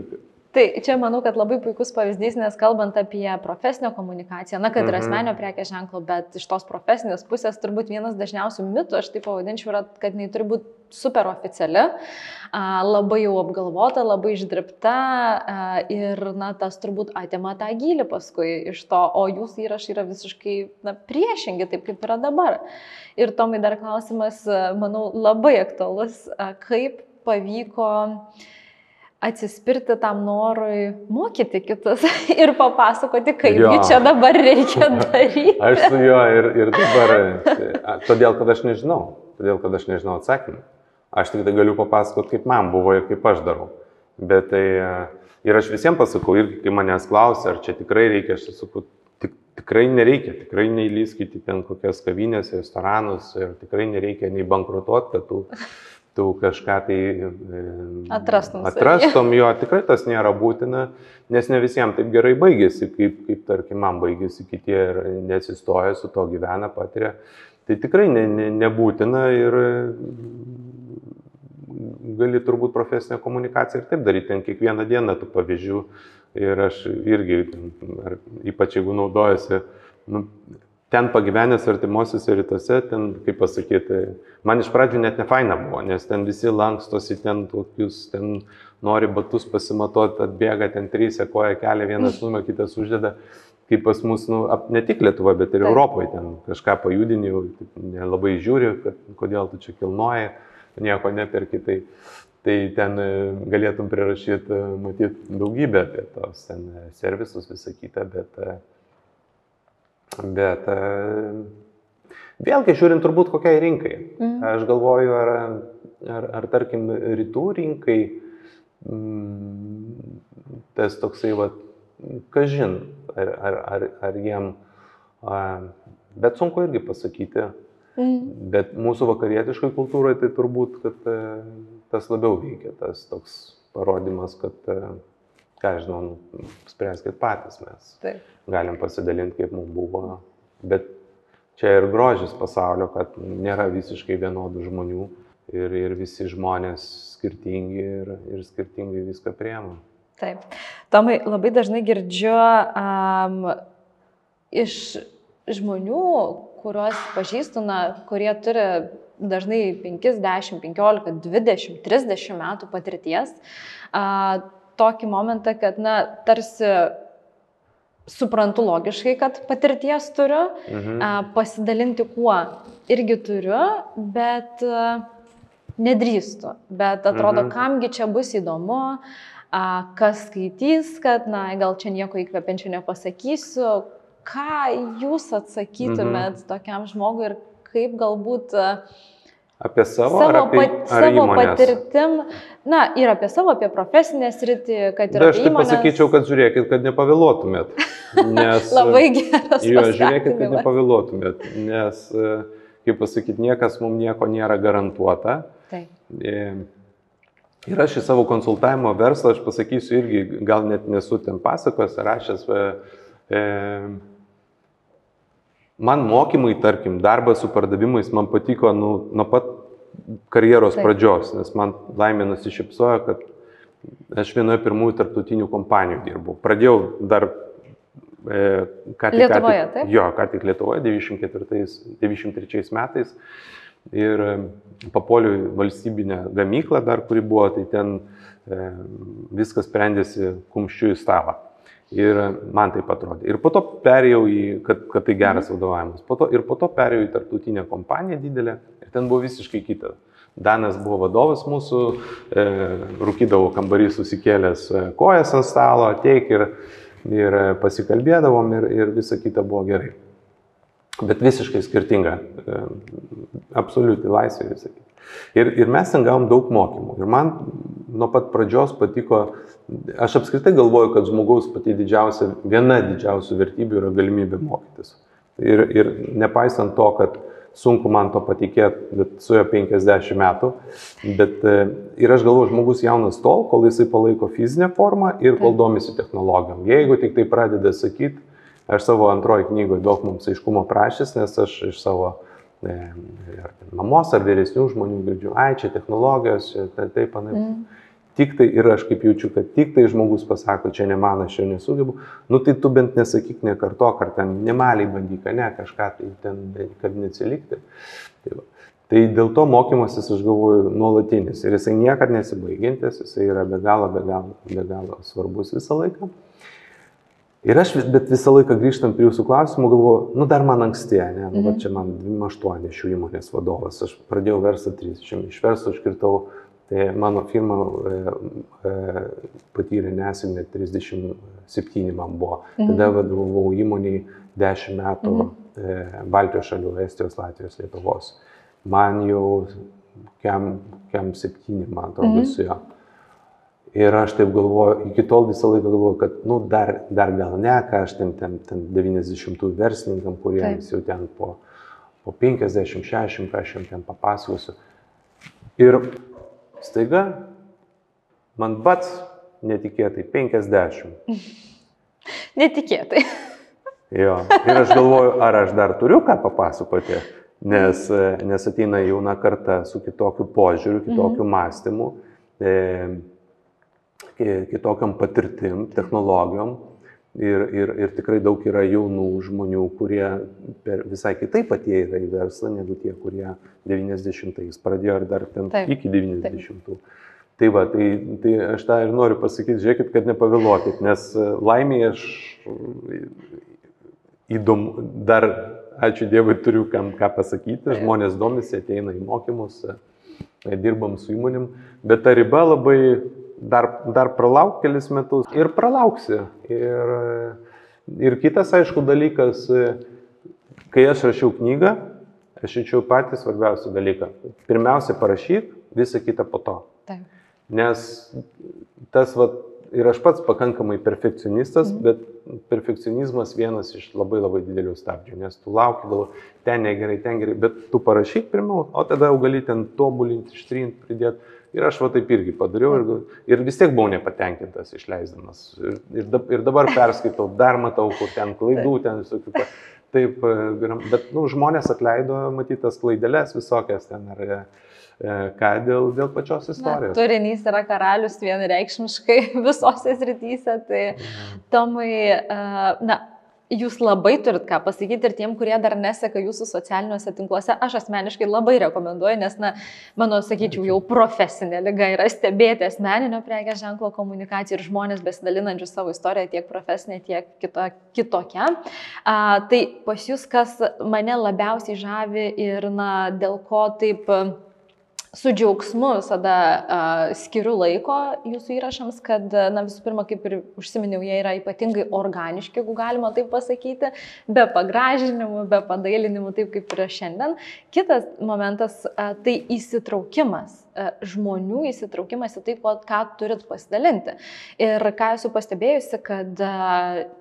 Tai čia manau, kad labai puikus pavyzdys, nes kalbant apie profesinę komunikaciją, na, kad ir mhm. asmenio prekės ženklo, bet iš tos profesinės pusės turbūt vienas dažniausių mitų, aš taip pavadinčiau, yra, kad jinai turi būti super oficiali, labai jau apgalvota, labai išdirbta ir, na, tas turbūt atima tą gilį paskui iš to, o jūsų įrašai yra visiškai, na, priešingi, taip kaip yra dabar. Ir Tomai dar klausimas, manau, labai aktualus, kaip pavyko uh, atsispirti tam norui mokyti kitus <laughs> ir papasakoti, kaip jo. čia dabar reikia <laughs> daryti. Aš su juo ir, ir dabar, todėl kad aš nežinau, todėl kad aš nežinau atsakymą. Aš tik tai galiu papasakoti, kaip man buvo ir kaip aš darau. Bet tai ir aš visiems pasakau, ir kai manęs klausia, ar čia tikrai reikia, aš sakau, tik, tikrai nereikia, tikrai neįlyskite ten kokias kavinės, restoranus ir tikrai nereikia nei bankrutuoti, kad tu tu kažką tai atrastum. Atrastum jo, tikrai tas nėra būtina, nes ne visiems taip gerai baigėsi, kaip, kaip tarkim, man baigėsi, kiti ir nesistoja, su to gyvena, patiria. Tai tikrai ne, ne, nebūtina ir gali turbūt profesinę komunikaciją ir taip daryti, ten kiekvieną dieną tų pavyzdžių ir aš irgi, ypač jeigu naudojasi, nu, ten pagyvenęs artimuosiuose rytuose, ten, kaip pasakyti, man iš pradžių net ne faina buvo, nes ten visi lankstosi, ten tokius, ten nori batus pasimatuoti, atbėga ten trys, koja kelia, vienas numė, kitas uždeda, kaip pas mus, nu, ne tik Lietuvoje, bet ir Taip. Europoje, ten kažką pajudini, nelabai žiūri, kad, kodėl tu čia kilnoji, nieko neperki. Tai, tai ten e, galėtum prirašyti, e, matyti daugybę apie tos ten e, servisus, visą kitą, bet Bet e, vėlgi žiūrint turbūt kokiai rinkai. Mm. Aš galvoju, ar, ar, ar tarkim rytų rinkai mm, tas toksai, va, kažin, ar, ar, ar, ar jiem, bet sunku irgi pasakyti. Mm. Bet mūsų vakarietiškai kultūrai tai turbūt, kad e, tas labiau veikia, tas toks parodimas, kad, ką žinau, nu, spręskit patys mes. Taip. Galim pasidalinti, kaip mums buvo. Bet čia ir grožis pasaulio, kad nėra visiškai vienodų žmonių ir, ir visi žmonės skirtingi ir, ir skirtingai viską priema. Taip. Tomai, labai dažnai girdžiu um, iš žmonių, kuriuos pažįstu, na, kurie turi dažnai 5, 10, 15, 20, 30 metų patirties, a, tokį momentą, kad, na, tarsi suprantu logiškai, kad patirties turiu, mhm. a, pasidalinti kuo irgi turiu, bet a, nedrįstu. Bet atrodo, mhm. kamgi čia bus įdomu, a, kas skaitys, kad, na, gal čia nieko įkvepiančio nepasakysiu, ką jūs atsakytumėt mhm. tokiam žmogui ir kaip galbūt Apie savo, savo, apie, pat, savo patirtim, na ir apie savo, apie profesinę sritį, kad ir... Da, aš taip įmonės... pasakyčiau, kad žiūrėkit, kad nepavėluotumėt. <laughs> Nes, Labai geras. Jo, žiūrėkit, kad nepavėluotumėt, nes, kaip pasakyti, niekas mums nieko nėra garantuota. Taip. E, ir aš į savo konsultavimo verslą, aš pasakysiu irgi, gal net nesu ten pasakos, rašęs. E, e, Man mokymai, tarkim, darbas su pardavimais man patiko nu, nuo pat karjeros Taip. pradžios, nes man laimė nusišypsojo, kad aš vienoje pirmųjų tarptautinių kompanijų dirbau. Pradėjau dar e, ką tik, Lietuvoje, ką tik, taip? Jo, ką tik Lietuvoje, 93 metais. Ir e, papoliu į valstybinę gamyklą dar, kuri buvo, tai ten e, viskas sprendėsi kumščių į stalą. Ir man tai atrodė. Ir po to perėjau į, kad, kad tai geras vadovavimas. Po to, ir po to perėjau į tarptautinę kompaniją didelę ir ten buvo visiškai kita. Danas buvo vadovas mūsų, e, rūkydavo kambarį susikėlęs e, kojas ant stalo, ateik ir, ir pasikalbėdavom ir, ir visa kita buvo gerai. Bet visiškai skirtinga, e, absoliuti laisvė visą kitą. Ir, ir mes ten gavom daug mokymų. Ir man nuo pat pradžios patiko, aš apskritai galvoju, kad žmogaus pati didžiausia, viena didžiausių vertybių yra galimybė mokytis. Ir, ir nepaisant to, kad sunku man to patikėti, bet su jo 50 metų, bet e, ir aš galvoju, žmogus jaunas tol, kol jisai palaiko fizinę formą ir kol domisi technologijom. Jeigu tik tai pradeda sakyti, aš savo antroji knygoje daug mums aiškumo prašys, nes aš iš savo ar mamos, ar vyresnių žmonių girdžiu, ai, čia technologijos, čia taip, panaip. Mm. Tik tai ir aš kaip jaučiu, kad tik tai žmogus pasako, čia ne man, aš jo nesugebu, nu tai tu bent nesakyk, nekartok, ar ten nemaliai bandyk, ne kažką tai ten, kad neatsilikti. Tai, va. tai dėl to mokymasis, aš galvoju, nuolatinis ir jisai niekada nesibaigiantis, jisai yra be galo, be galo, be galo svarbus visą laiką. Ir aš, bet visą laiką grįžtant prie jūsų klausimų, galvoju, nu dar man anksti, ne, nu, mhm. čia man 28 šių įmonės vadovas, aš pradėjau verslą 30, iš verslo iškirtau, tai mano firma e, e, patyrė nesėkmę 37 man buvo, mhm. tada vadovau įmoniai 10 metų mhm. e, Baltijos šalių, Estijos, Latvijos, Lietuvos. Man jau kem, kem 7, man atrodo, mhm. su jo. Ir aš taip galvoju, iki tol visą laiką galvoju, kad, nu, dar, dar gal ne, ką aš ten, ten, ten 90-ųjų verslininkam, kuriems jau ten po, po 50-60, ką aš jam ten papasakosiu. Ir staiga man pats netikėtai 50. <laughs> Netikėtai. <laughs> Jo. Ir aš galvoju, ar aš dar turiu ką papasakoti, nes, nes ateina jauna karta su kitokiu požiūriu, kitokiu mhm. mąstymu. E, kitokiam patirtim, technologijom. Ir, ir, ir tikrai daug yra jaunų žmonių, kurie per visai kitaip atėjo į verslą negu tie, kurie 90-ais pradėjo ir dar ten taip, iki 90-ųjų. Tai va, tai, tai aš tą ir noriu pasakyti, žiūrėkit, kad nepavėluokit, nes e, laimėje aš įdomu, dar, ačiū Dievui, turiu kam ką pasakyti, žmonės domisi, ateina į mokymus, e, dirbam su įmonėm, bet ta riba labai dar, dar pralauk kelis metus ir pralauksi. Ir, ir kitas, aišku, dalykas, kai aš rašiau knygą, aš jaučiau patį svarbiausią dalyką. Pirmiausia, parašyk, visą kitą po to. Taip. Nes tas, va, ir aš pats pakankamai perfekcionistas, mm. bet perfekcionizmas vienas iš labai labai didelių stabdžių, nes tu lauki, galvo, ten negerai, ten gerai, bet tu parašyk pirmiau, o tada jau gali ten tobulinti, ištrinti, pridėti. Ir aš va taip irgi padariau ir, ir vis tiek buvau nepatenkintas išleisdamas. Ir, ir, ir dabar perskaitau, dar matau, kur ten klaidų, ten visokių. Taip, e, bet nu, žmonės atleido, matytas klaidelės visokias ten. Ar, e, ką dėl, dėl pačios istorijos. Na, turinys yra karalius vienareikšmiškai <laughs> visose srityse, tai mhm. Tomai, e, na, jūs labai turit ką pasakyti ir tiem, kurie dar neseka jūsų socialiniuose tinkluose, aš asmeniškai labai rekomenduoju, nes, na, mano, sakyčiau, jau profesinė lyga yra stebėti asmeninio prekės ženklo komunikaciją ir žmonės besidalinančių savo istoriją tiek profesinė, tiek kito, kitokia. A, tai pas jūs, kas mane labiausiai žavi ir, na, dėl ko taip su džiaugsmu visada uh, skiriu laiko jūsų įrašams, kad, na visų pirma, kaip ir užsiminiau, jie yra ypatingai organiški, jeigu galima taip pasakyti, be pagražinimų, be padailinimų, taip kaip yra šiandien. Kitas momentas uh, - tai įsitraukimas žmonių įsitraukimas į tai, ką turit pasidalinti. Ir ką esu pastebėjusi, kad e,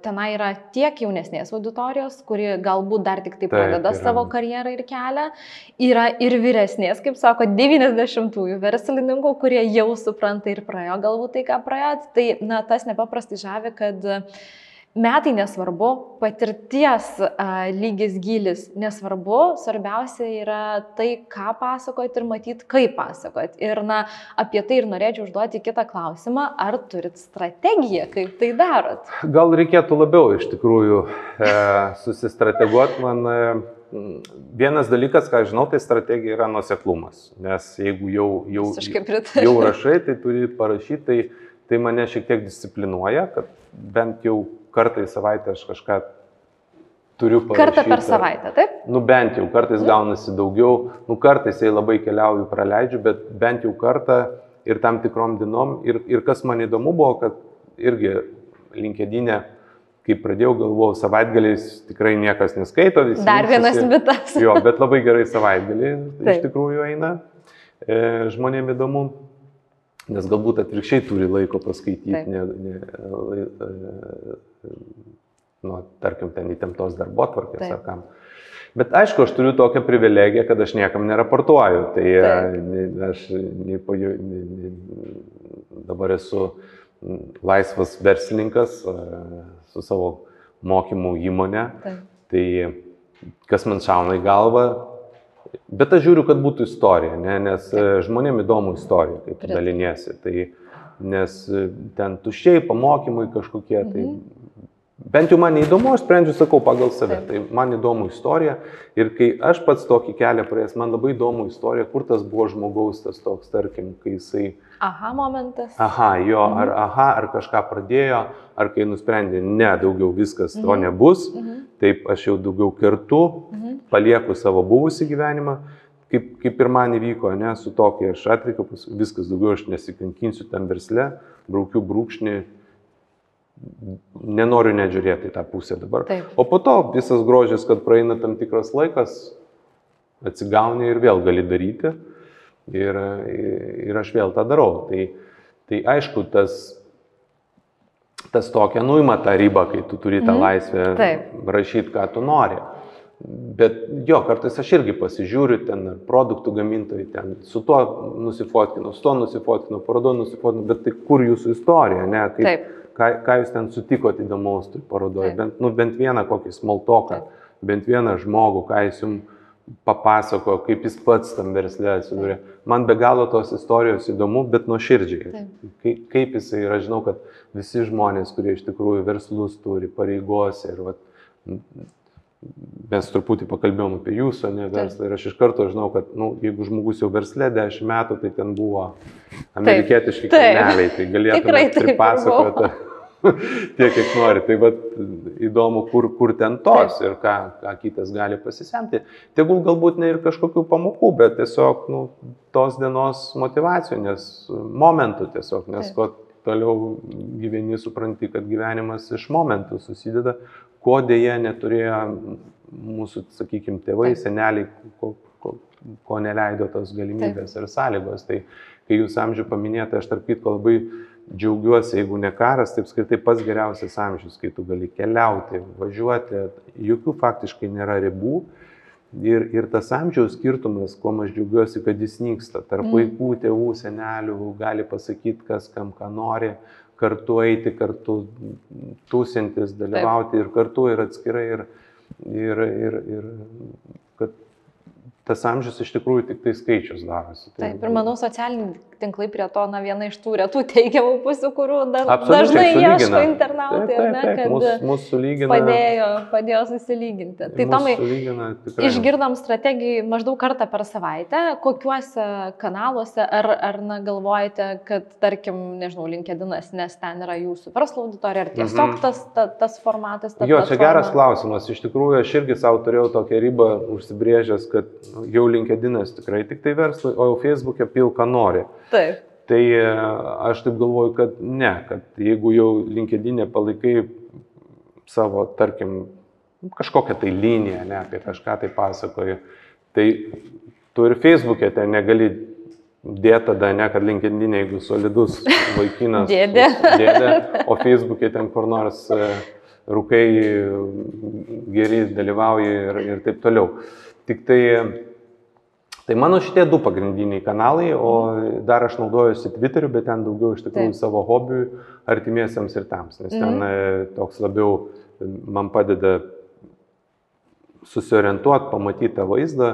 tenai yra tiek jaunesnės auditorijos, kuri galbūt dar tik tai pradeda Taip, savo karjerą ir kelią, yra ir vyresnės, kaip sako, 90-ųjų verslininkų, kurie jau supranta ir praėjo galbūt tai, ką praėjo. Tai, na, tas nepaprastai žavi, kad uh, metai nesvarbu, patirties a, lygis, gilis nesvarbu, svarbiausia yra tai, ką pasakot ir matyti, kaip pasakot. Ir na, apie tai ir norėčiau užduoti kitą klausimą, ar turit strategiją, kaip tai darot? Gal reikėtų labiau iš tikrųjų e, susistrateguoti. Man e, vienas dalykas, ką žinau, tai strategija yra nuseklumas. Nes jeigu jau, jau, jau rašai, tai turi parašyti, tai, tai mane šiek tiek disciplinuoja, kad bent jau kartą į savaitę aš kažką turiu parašyti. Kartą per savaitę, taip? Nu bent jau, kartais gaunasi daugiau, nu kartais jei labai keliauju, praleidžiu, bet bent jau kartą ir tam tikrom dienom. Ir, ir kas man įdomu buvo, kad irgi linkedinė, kai pradėjau galvojau, savaitgaliais tikrai niekas neskaito. Dar vienas mitas. <laughs> Jo, bet labai gerai savaitgaliai iš tikrųjų eina. E, žmonėm įdomu. Nes galbūt atvirkščiai turi laiko paskaityti, ne, ne, nu, tarkim, ten įtemptos darbo tvarkės ar kam. Bet aišku, aš turiu tokią privilegiją, kad aš niekam neraportuoju. Tai Taip. aš ne, ne, ne, dabar esu laisvas verslininkas su savo mokymų įmonė. Taip. Tai kas man šauna į galvą, Bet aš žiūriu, kad būtų istorija, ne? nes Taip. E, žmonėm įdomu istorija, kai tu daliniesi. Tai, nes e, ten tuščiai pamokymai kažkokie, tai mhm. tai bent jau man įdomu, aš sprendžiu, sakau, pagal save. Taip. Tai man įdomu istorija. Ir kai aš pats tokį kelią praėjęs, man labai įdomu istorija, kur tas buvo žmogaus tas toks, tarkim, kai jisai... Aha momentas. Aha, jo, mhm. ar aha, ar kažką pradėjo, ar kai nusprendė, ne, daugiau viskas mhm. to nebus, mhm. taip aš jau daugiau kartu. Mhm palieku savo buvusį gyvenimą, kaip, kaip ir man įvyko, ne, su tokia aš atvykiau, viskas daugiau aš nesikankinsiu tam versle, braukiu brūkšnį, nenoriu nežiūrėti į tą pusę dabar. Taip. O po to visas grožis, kad praeina tam tikras laikas, atsigauni ir vėl gali daryti. Ir, ir aš vėl tą darau. Tai, tai aišku, tas, tas tokia nuima tą ribą, kai tu turi tą mm. laisvę Taip. rašyti, ką tu nori. Bet jo, kartais aš irgi pasižiūriu, ten produktų gamintojai, ten su tuo nusifotkinu, su tuo nusifotkinu, parodo nusifotkinu, bet tai kur jūsų istorija, ne? Kaip, Taip. Ką, ką jūs ten sutikote įdomaus toj parodoje, bent, nu, bent vieną kokį smoltoką, bent vieną žmogų, ką jis jums papasako, kaip jis pats tam verslė atsidūrė. Man be galo tos istorijos įdomu, bet nuoširdžiai. Kaip, kaip jisai yra, žinau, kad visi žmonės, kurie iš tikrųjų verslus turi, pareigose ir vat, mes truputį pakalbėjom apie jūsų ne, verslą ir aš iš karto žinau, kad nu, jeigu žmogus jau verslė 10 metų, tai ten buvo amerikietiški kanaliai, tai <laughs> galėtume pripasakoti <laughs> tiek, kiek nori. Tai vat, įdomu, kur, kur ten tos Taip. ir ką, ką kitas gali pasisemti. Tegul galbūt ne ir kažkokių pamokų, bet tiesiog nu, tos dienos motivacijų, nes momentų tiesiog, nes Taip. ko toliau gyveni, supranti, kad gyvenimas iš momentų susideda, ko dėje neturėjo mūsų, sakykime, tėvai, Taip. seneliai, ko, ko, ko neleido tos galimybės Taip. ir sąlygos. Tai kai jūs amžių paminėjote, aš tarp kitko labai džiaugiuosi, jeigu ne karas, tai apskritai pats geriausias amžius, kai tu gali keliauti, važiuoti, jokių faktiškai nėra ribų. Ir, ir tas amžiaus skirtumas, kuo aš džiaugiuosi, kad jis nyksta. Tarp Mm. vaikų, tėvų, senelių gali pasakyti, kas kam ką nori, kartu eiti, kartu tūsintis, dalyvauti ir kartu ir atskirai. Ir, ir, ir, ir kad tas amžius iš tikrųjų tik tai skaičius darosi. Tai- Taip, ir manau, socialiniai tinklai prie to, na, viena iš tų retų teigiamų pusių, kurių da, dažnai ieško internautai, Taip, ne, taip, taip, kad mus, mus sulygina, padėjo, padėjo susilyginti. Tai Tomai, išgirdom strategijai maždaug kartą per savaitę, kokiuose kanaluose, ar, ar na, galvojate, kad, tarkim, nežinau, LinkedInas, nes ten yra jūsų verslo auditorija, ar tiesiog Mhm. tas, ta, tas formatas, ta Jo, čia platforma? geras klausimas. Iš tikrųjų, aš irgi savo turėjau tokią ribą užsibrėžęs, kad jau LinkedInas tikrai tik tai verslui, o jau Facebook'e pilka nori. Taip, Tai e, aš taip galvoju, kad ne, kad jeigu jau LinkedInė palaikai savo, tarkim, kažkokią tai liniją, ne, apie kažką tai pasakoji, tai tu ir Facebook'e ten negali dėti tada, ne, kad LinkedInė, jeigu solidus vaikinas. <laughs> Dėdė. Dėdė, o Facebook'e ten kur nors e, rūkai geri dalyvauji ir, ir taip toliau. Tik tai Tai mano šitie du pagrindiniai kanalai, o dar aš naudojuosi Twitteriu, bet ten daugiau iš tikrųjų Taip. savo hobiui, artimiesiems ir tams, nes ten Mhm. e, toks labiau e, man padeda susiorientuoti, pamatyti tą vaizdą.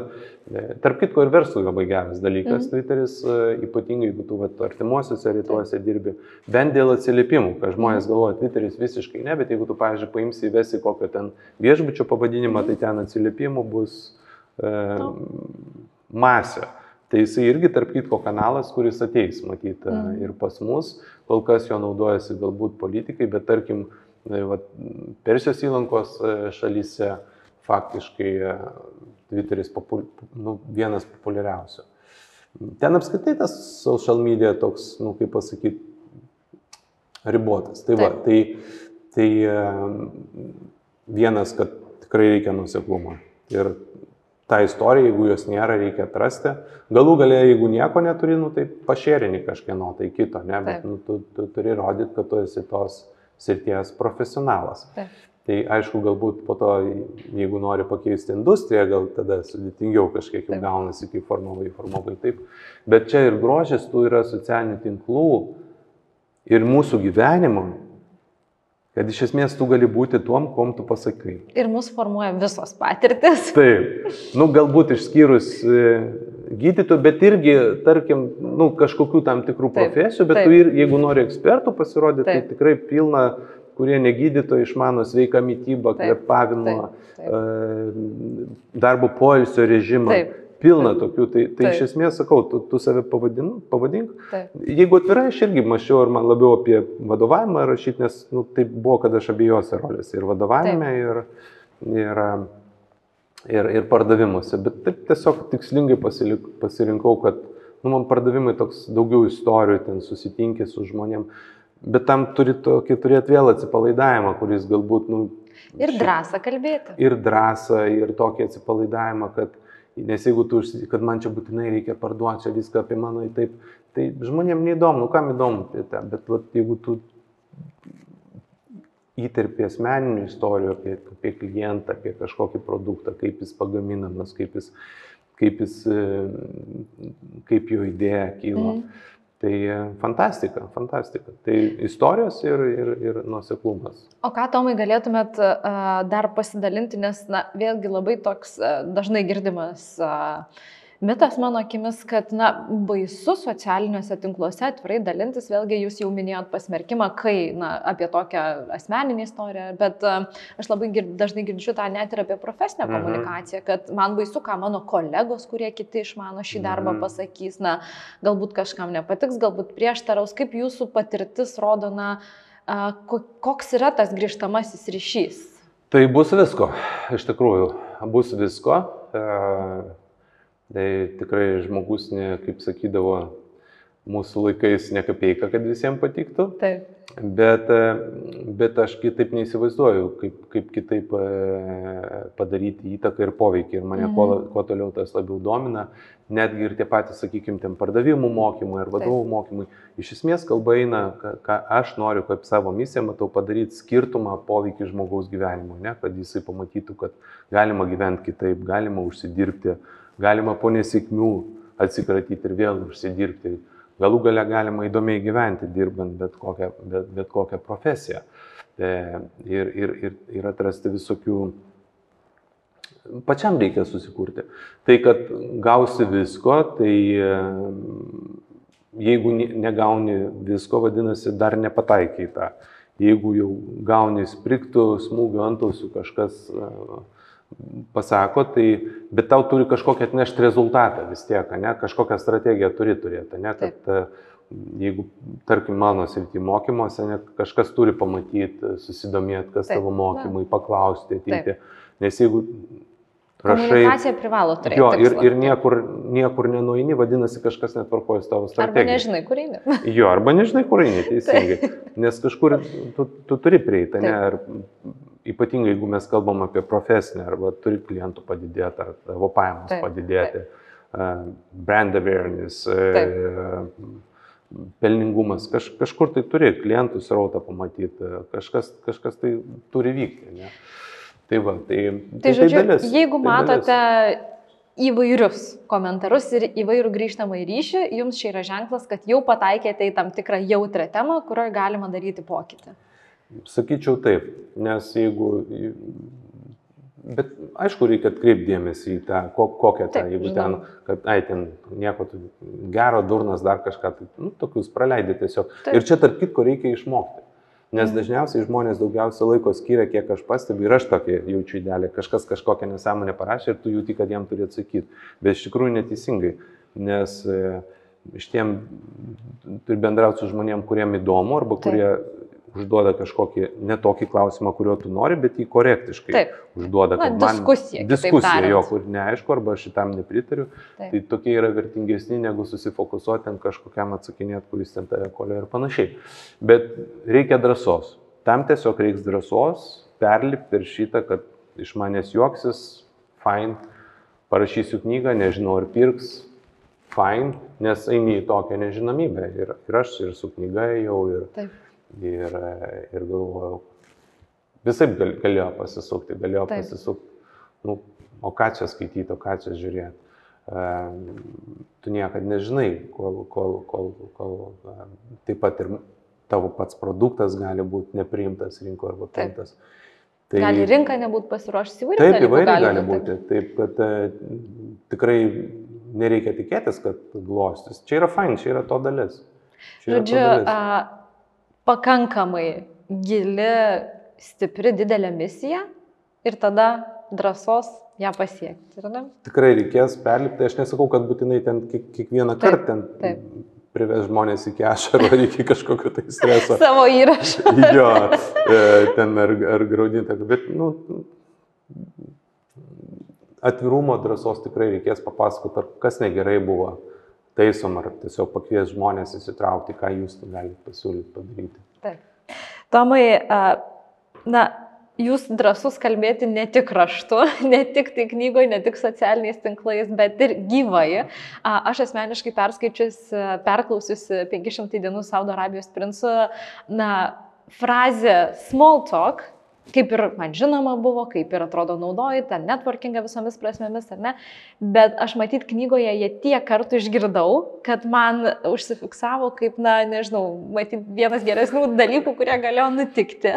E, Tarp kitko ir verslui labai geras dalykas, Mhm. Twitteris, ypatingai jeigu tu vat, artimuosiuose rytuose dirbi, bent dėl atsiliepimų, kad žmonės galvoja, Twitteris visiškai ne, bet jeigu tu, pavyzdžiui, paimsi įvesi kokio ten viešbučio pavadinimą, tai ten atsiliepimų bus e, masę. Tai jisai irgi tarp kitko kanalas, kuris ateis, matyti, Mhm. ir pas mus. Kol kas jo naudojasi galbūt politikai, bet tarkim, e, vat, Persijos įlankos e, šalyse faktiškai Twitteris popul, nu, vienas populiariausių. Ten apskritai tas social media toks, nu, kaip pasakyti, ribotas. Tai, va, tai, tai vienas, kad tikrai reikia nuseklumo. Ir tą istoriją, jeigu jos nėra, reikia atrasti. Galų galę, jeigu nieko neturi, nu, tai pašėrini kažkieno tai kito, ne, bet Taip. nu, tu, tu turi rodyti, kad tu esi tos srities profesionalas. taip. Tai aišku, galbūt po to, jeigu nori pakeisti industriją, gal tada sudėtingiau kažkiek jau Taip. gaunasi, kaip formavai, formavai taip. Bet čia ir grožis tų yra socialinių tinklų ir mūsų gyvenimo, kad iš esmės tu gali būti tuom, kom tu pasakai. Ir mus formuoja visos patirtis. <laughs> Taip, nu galbūt išskyrus e, gydytojų, bet irgi, tarkim, nu, kažkokių tam tikrų Taip, profesijų, bet taip. tu ir, jeigu nori ekspertų pasirodyti, tai tikrai pilna, kurie negydytojai išmano sveiką mytybą, kvepavimo, e, darbo poilsio režimą. Taip, Pilna taip. tokių, tai, tai iš Taip. esmės sakau, tu, tu save pavadin, pavadink. taip. Jeigu atvirai, aš irgi mačiau, ar man labiau apie vadovavimą rašyti, nes nu, tai buvo, kad aš abiejose rolėse ir vadovavime, ir, ir, ir, ir pardavimuose. Bet taip tiesiog tikslingai pasilik, pasirinkau, kad nu, man pardavimai toks daugiau istorijų, ten susitinkė su žmonėm. Bet tam turi tokį turėti vėl atsipalaidavimą, kuris galbūt, nu, Ir drąsą kalbėti. ir drąsą, ir tokį atsipalaidavimą, kad, nes jeigu tu, kad man čia būtinai reikia parduoti čia viską apie mano, taip, tai žmonėm neįdomu, kam įdomu tą, bet vat, jeigu tu įterpi asmeninių istorijų apie, apie klientą, apie kažkokį produktą, kaip jis pagaminamas, kaip jis, kaip, jis, e, kaip jo idėja kyla. Mhm. Tai e, fantastika, fantastika. Tai istorijos ir, ir, ir nuoseklumas. O ką, Tomai, galėtumėt uh, dar pasidalinti, nes, na, vėlgi labai toks uh, dažnai girdimas mitas mano akimis, kad, na, baisu socialiniuose tinkluose atvirai dalintis, vėlgi jūs jau minėjot pasmerkimą, kai, na, apie tokią asmeninį istoriją, bet uh, aš labai gir, dažnai girdžiu tą net ir apie profesinę Mhm. komunikaciją, kad man baisu, ką mano kolegos, kurie kiti išmano šį darbą, Mhm. pasakys, na, galbūt kažkam nepatiks, galbūt prieštaraus, kaip jūsų patirtis rodo, na, ko- koks yra tas grįžtamasis ryšys. Tai bus visko, iš tikrųjų, bus visko. Tai tikrai žmogus, ne, kaip sakydavo, mūsų laikais ne kapeiką, kad visiems patiktų. Taip. Bet, bet aš kitaip neįsivaizduoju, kaip, kaip kitaip padaryti įtaką ir poveikį. Ir mane mhm. kuo, kuo toliau tas labiau domina, netgi ir tie patys, sakykime, ten pardavimų mokymai ar vadovų Taip. mokymai. Iš esmės kalba eina, ką, ką aš noriu kaip savo misiją, matau padaryti skirtumą poveikį žmogaus gyvenimui, ne? kad jisai pamatytų, kad galima gyventi kitaip, galima užsidirbti, galima po nesėkmių atsikratyti ir vėl užsidirbti Galų gale galima įdomiai gyventi, dirbant bet kokią, bet, bet kokią profesiją. E, ir, ir, ir, ir atrasti visokių. Pačiam reikia susikurti. Tai, kad gausi visko, tai e, jeigu negauni visko, vadinasi, dar nepataikiai tą. Jeigu jau gauni spriktų, smūgių antausių, kažkas uh, pasako, tai, bet tau turi kažkokią atnešti rezultatą vis tiek, ne, kažkokią strategiją turi turėti, ne, kad Taip. E, jeigu, tarkim, mano srity mokymuose, ne, kažkas turi pamatyti, susidomėti, kas Taip. tavo mokymai, paklausti, ateiti. Nes jeigu rašai... Komunikacija privalo turėti. Jo, ir, ir niekur, niekur nenueini, vadinasi, kažkas netvarkoja tavo strategija. Arba nežinai, kur eini. <laughs> jo, arba nežinai, kur eini, teisingai. Nes kažkur tu, tu turi prieiti, ne? Ar ypatingai jeigu mes kalbam apie profesinę, arba turi klientų padidėti, ar tavo pajamos taip, padidėti, taip. brand awareness, taip. pelningumas, kaž, kažkur tai turi klientų srautą pamatyti, kažkas, kažkas tai turi vykti. Ne? Tai va, tai, tai, tai žodžiu, tai dalis, jeigu tai matote dalis įvairius komentarus ir įvairių grįžtamą į ryšį, jums čia yra ženklas, kad jau pataikėte į tam tikrą jautrę temą, kurioje galima daryti pokytį. Sakyčiau taip, nes jeigu... Bet aišku, reikia atkreipti dėmesį į tą, kokią tą, jeigu žinau. ten, kad, ai, ten nieko gero, durnas, dar kažką, tai, nu, tokius praleidai tiesiog. Taip. Ir čia tarp kitko reikia išmokti. Nes dažniausiai žmonės daugiausia laiko skiria, kiek aš pastebiu, ir aš tokį jaučiu idealią, kažkas kažkokią nesąmonę parašė ir tu jauti, kad jam turi atsakyti. Bet iš tikrųjų neteisingai, nes e, iš tiem turi bendrauti su žmonėm, kuriem įdomu arba Taip. kurie užduoda kažkokį netokį klausimą, kurio tu nori, bet jį korektiškai Taip. užduoda. Na, diskusija. Diskusija, jo, kur neaišku, arba šitam nepritariu. Taip. Tai tokie yra vertingesni, negu susifokusuoti ant kažkokiam atsakinėt, kuris ten tave kolė ir panašiai. Bet reikia drąsos. Tam tiesiog reiks drąsos perlipti ir šitą, kad iš manęs juoksis, fine, parašysiu knygą, nežinau ar pirks, fine, nes eini į tokią nežinomybę. Ir, ir aš ir su knyga jau ir... Taip Ir, ir galvojau, visai gal, galėjo pasisukti, galėjo Taip. pasisukti. Nu, o ką čia skaityti, o ką čia žiūrėti. Um, tu niekada nežinai, kol, kol, kol, kol um, taip pat ir tavo pats produktas gali būti nepriimtas rinkoje arba priimtas. Tai, gali rinka nebūti pasiruošusi įvairiai. Taip, įvairiai gali, gali būti. Taip, kad e, tikrai nereikia tikėtis, kad glostis. Čia yra fain, čia yra to dalis. Čia Žodžiu, to dalis. A, pakankamai gili, stipri, didelė misija ir tada drąsos ją pasiekti. Ne? Tikrai reikės perlipti, aš nesakau, kad būtinai ten kiekvieną kartą ten taip. prives žmonės iki ašarų ar iki kažkokio tai streso. <laughs> Savo įrašą. <laughs> jo, e, ten ar, ar graudinti, bet, nu, atvirumo drąsos tikrai reikės papasakoti, kas negerai buvo taisom ar tiesiog pakvies žmonės įsitraukti, ką jūs galite pasiūlyti padaryti. Taip. Tomai, na, jūs drasus kalbėti ne tik raštu, <laughs> ne tik tai knygoje, ne tik socialiniais tinklais, bet ir gyvai. Aš asmeniškai perskaičius, perklausiusi 500 dienų Saudo Arabijos princų, na, frazę small talk kaip ir man žinoma buvo, kaip ir atrodo naudoji tą networkingą visomis prasmėmis, ar ne, bet aš matyt knygoje jie tiek kartų išgirdau, kad man užsifiksavo kaip, na, nežinau, matyt vienas geresnių dalykų, kurie galėjo nutikti,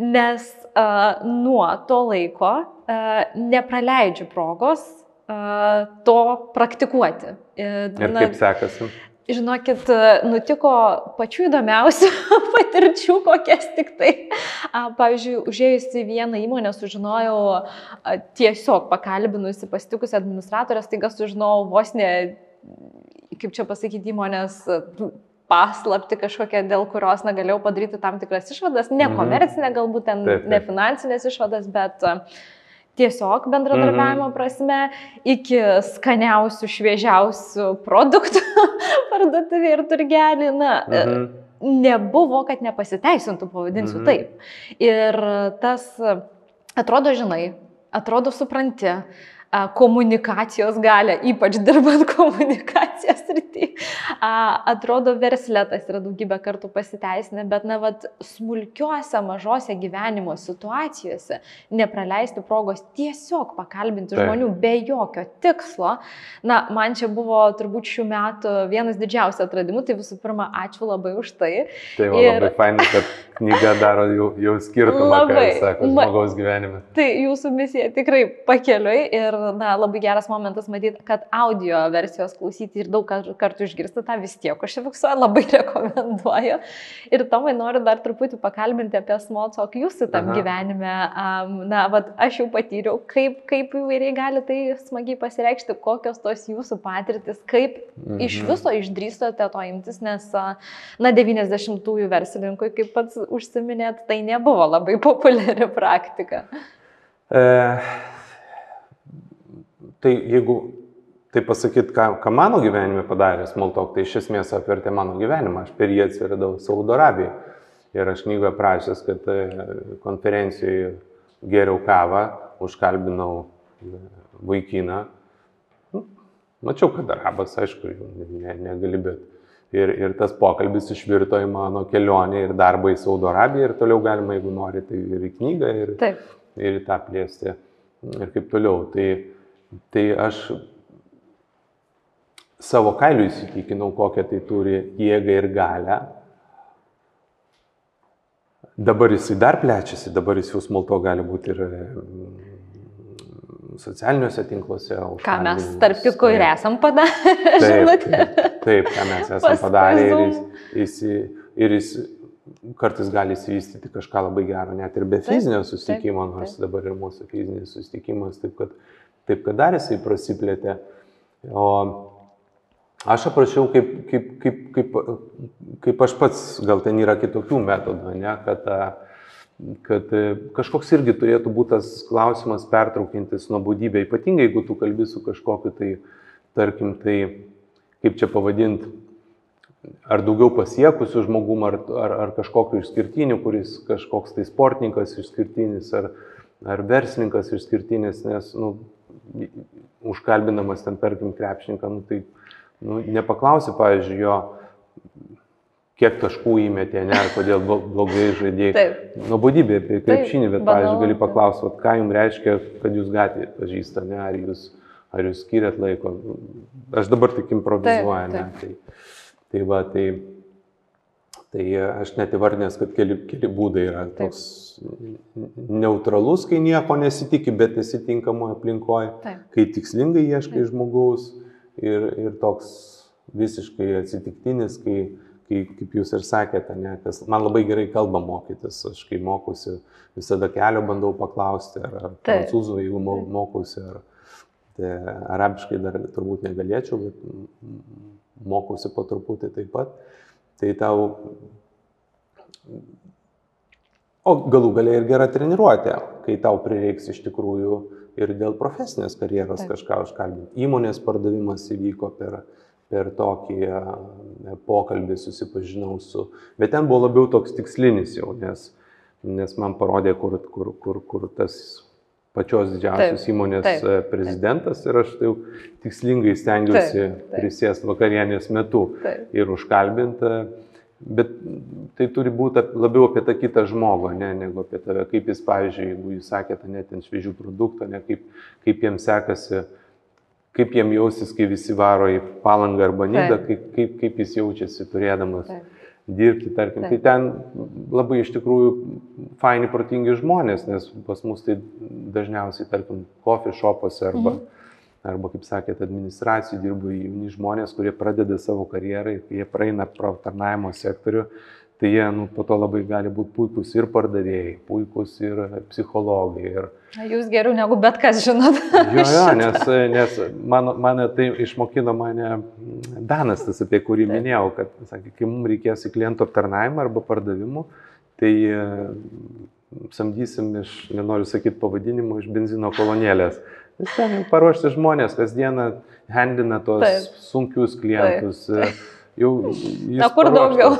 nes uh, nuo to laiko uh, nepraleidžiu progos uh, to praktikuoti. Ir, ir kaip sekasi? Žinokit, nutiko pačių įdomiausių <laughs> patirčių, kokias tik tai. Pavyzdžiui, užėjusi vieną įmonę sužinojau tiesiog pakalbinusi pasitikusi administratorės, taiga sužinojau vos ne, kaip čia pasakyti, įmonės paslapti kažkokią, dėl kurios negalėjau padaryti tam tikras išvadas, ne mhm. komercinė, galbūt ten taip, taip. ne finansinės išvadas, bet uh, tiesiog bendradarbiavimo -hmm. prasme, iki skaniausių, šviežiausių produktų <laughs> parduotuvė ir turgelį. Na, mm -hmm. nebuvo, kad nepasiteisintų, pavadinsiu -hmm. taip. Ir tas, atrodo, žinai, atrodo, supranti, komunikacijos galę, ypač dirbant <laughs> komunikacijos rytį. Atrodo, versletas yra daugybę kartų pasiteisinę, bet, na, vad, smulkiuose, mažose gyvenimo situacijose nepraleisti progos tiesiog pakalbinti Taip. žmonių be jokio tikslo. Na, man čia buvo turbūt šių metų vienas didžiausių atradimų, tai visų pirma, ačiū labai už tai. Tai va, ir... labai fainai, kad knyga daro jau, jau skirtumą, labai, sako, žmogaus gyvenime. Tai jūsų misija tikrai pakeliui ir na, labai geras momentas matyti, kad audio versijos klausyti ir daug kartų išgirsti tą vis tiek užsifiksuoju, labai <laughs> rekomenduoju. Ir Tomai noriu dar truputį pakalbinti apie talk jūsų tam Aha. gyvenime. Um, na, vad, aš jau patyriau, kaip, kaip įvairiai gali tai smagiai pasireikšti, kokios tos jūsų patirtis, kaip mhm. iš viso išdrįstote to imtis, nes, na, 90-ųjų verslininkui, kaip pats užsiminėt, tai nebuvo labai <laughs> populiari praktika. E, Tai jeigu tai pasakyt, ką, ką mano gyvenime padarė Smoltok, tai iš esmės apvertė mano gyvenimą. Aš per jį atsiradau Saudo Arabijoje. Ir aš knygoje prašęs, kad e, konferencijoje geriau kavą, užkalbinau e, vaikiną. Nu, mačiau, kad arabas, aišku, ne, negali, bet. Ir, ir tas pokalbis išvirto į mano kelionę ir darbą į Saudo Arabiją ir toliau galima, jeigu nori, tai ir į knygą, ir, Taip. ir į tą plėsti ir kaip toliau. Tai, Tai aš savo kailiu įsitikinau, kokią tai turi jėgą ir galę. Dabar jisai dar plečiasi, dabar jis jau smulto gali būti ir mm, socialiniuose tinkluose. Ką mes tarp kitko ir esam padarę. Taip, taip, ką mes esam padarę ir jis, jis, ir jis kartais gali įsivystyti kažką labai gero, net ir be fizinio susitikimo, nors dabar ir mūsų fizinis susitikimas, taip kad taip kad dar jisai prasiplėtė. O aš aprašiau, kaip, kaip, kaip, kaip, kaip aš pats, gal ten yra kitokių metodų, ne, kad, kad kažkoks irgi turėtų būti tas klausimas pertraukintis nuobodybę, ypatingai jeigu tu kalbi su kažkokiu tai, tarkim, tai, kaip čia pavadinti, ar daugiau pasiekusių žmogum, ar, ar, ar kažkokiu išskirtiniu, kuris kažkoks tai sportininkas išskirtinis, ar, ar verslininkas išskirtinis, nes nu, užkalbinamas ten, tarkim, krepšininką, nu, tai nu, nepaklausi, pavyzdžiui, jo, kiek taškų įmetė, ne, ar kodėl blogai žaidėjai. Nuobodybė apie krepšinį, bet, Taip, pavyzdžiui, gali paklausti, ką jums reiškia, kad jūs gatvėje pažįsta, ne, ar jūs, ar jūs skiriat laiko. Aš dabar tik improvizuoju, ne. Tai, tai va, tai Tai aš net įvardinęs, kad keli, keli būdai yra toks Taip. neutralus, kai nieko nesitikė, bet esi tinkamoje aplinkoje, Taip. kai tikslingai ieškai Taip. žmogaus ir, ir toks visiškai atsitiktinis, kai, kai, kaip jūs ir sakėte, ne, kas man labai gerai kalba mokytis, aš kai mokusi, visada kelio bandau paklausti, ar, ar prancūzų, jeigu mokusi, ar tai, arabiškai dar turbūt negalėčiau, bet mokusi po truputį taip pat tai tau... O galų galia ir gera treniruotė, kai tau prireiks iš tikrųjų ir dėl profesinės karjeros Taip. kažką užkalbinti. Įmonės pardavimas įvyko per, per tokį e, pokalbį, susipažinau su, bet ten buvo labiau toks tikslinis jau, nes, nes man parodė, kur, kur, kur, kur tas pačios didžiausios taip, įmonės taip, e, prezidentas taip. ir aš tai jau tikslingai stengiuosi prisėsti vakarienės metu taip. ir užkalbinti, bet tai turi būti labiau apie tą kitą žmogų, ne, negu apie tave. Kaip jis, pavyzdžiui, jeigu jūs sakėte net ant šviežių produktų, ne, kaip, kaip jiems sekasi, kaip jiems jausis, kai visi varo į palangą arba nidą, kaip, kaip, kaip jis jaučiasi turėdamas. Taip dirbti, tarkim. Tai ten labai iš tikrųjų faini, protingi žmonės, nes pas mus tai dažniausiai, tarkim, coffee shopose arba, mhm. arba kaip sakėt, administracijų dirba jauni žmonės, kurie pradeda savo karjerą ir jie praeina pro tarnaimo sektorių, tai jie nu, po to labai gali būti puikūs ir pardavėjai, puikūs ir psichologai. Ir... Jūs geriau negu bet kas žinot. jo, jo, <laughs> nes, nes mano, mane tai išmokino mane Danas, tas apie kurį Taip. minėjau, kad sakė, kai mums reikės į klientų aptarnavimą arba pardavimų, tai e, samdysim iš, nenoriu sakyti pavadinimo, iš benzino kolonėlės. Nes ten paruošti žmonės kasdieną handina tos Taip. sunkius klientus. Taip. Jau... Na, kur daugiau?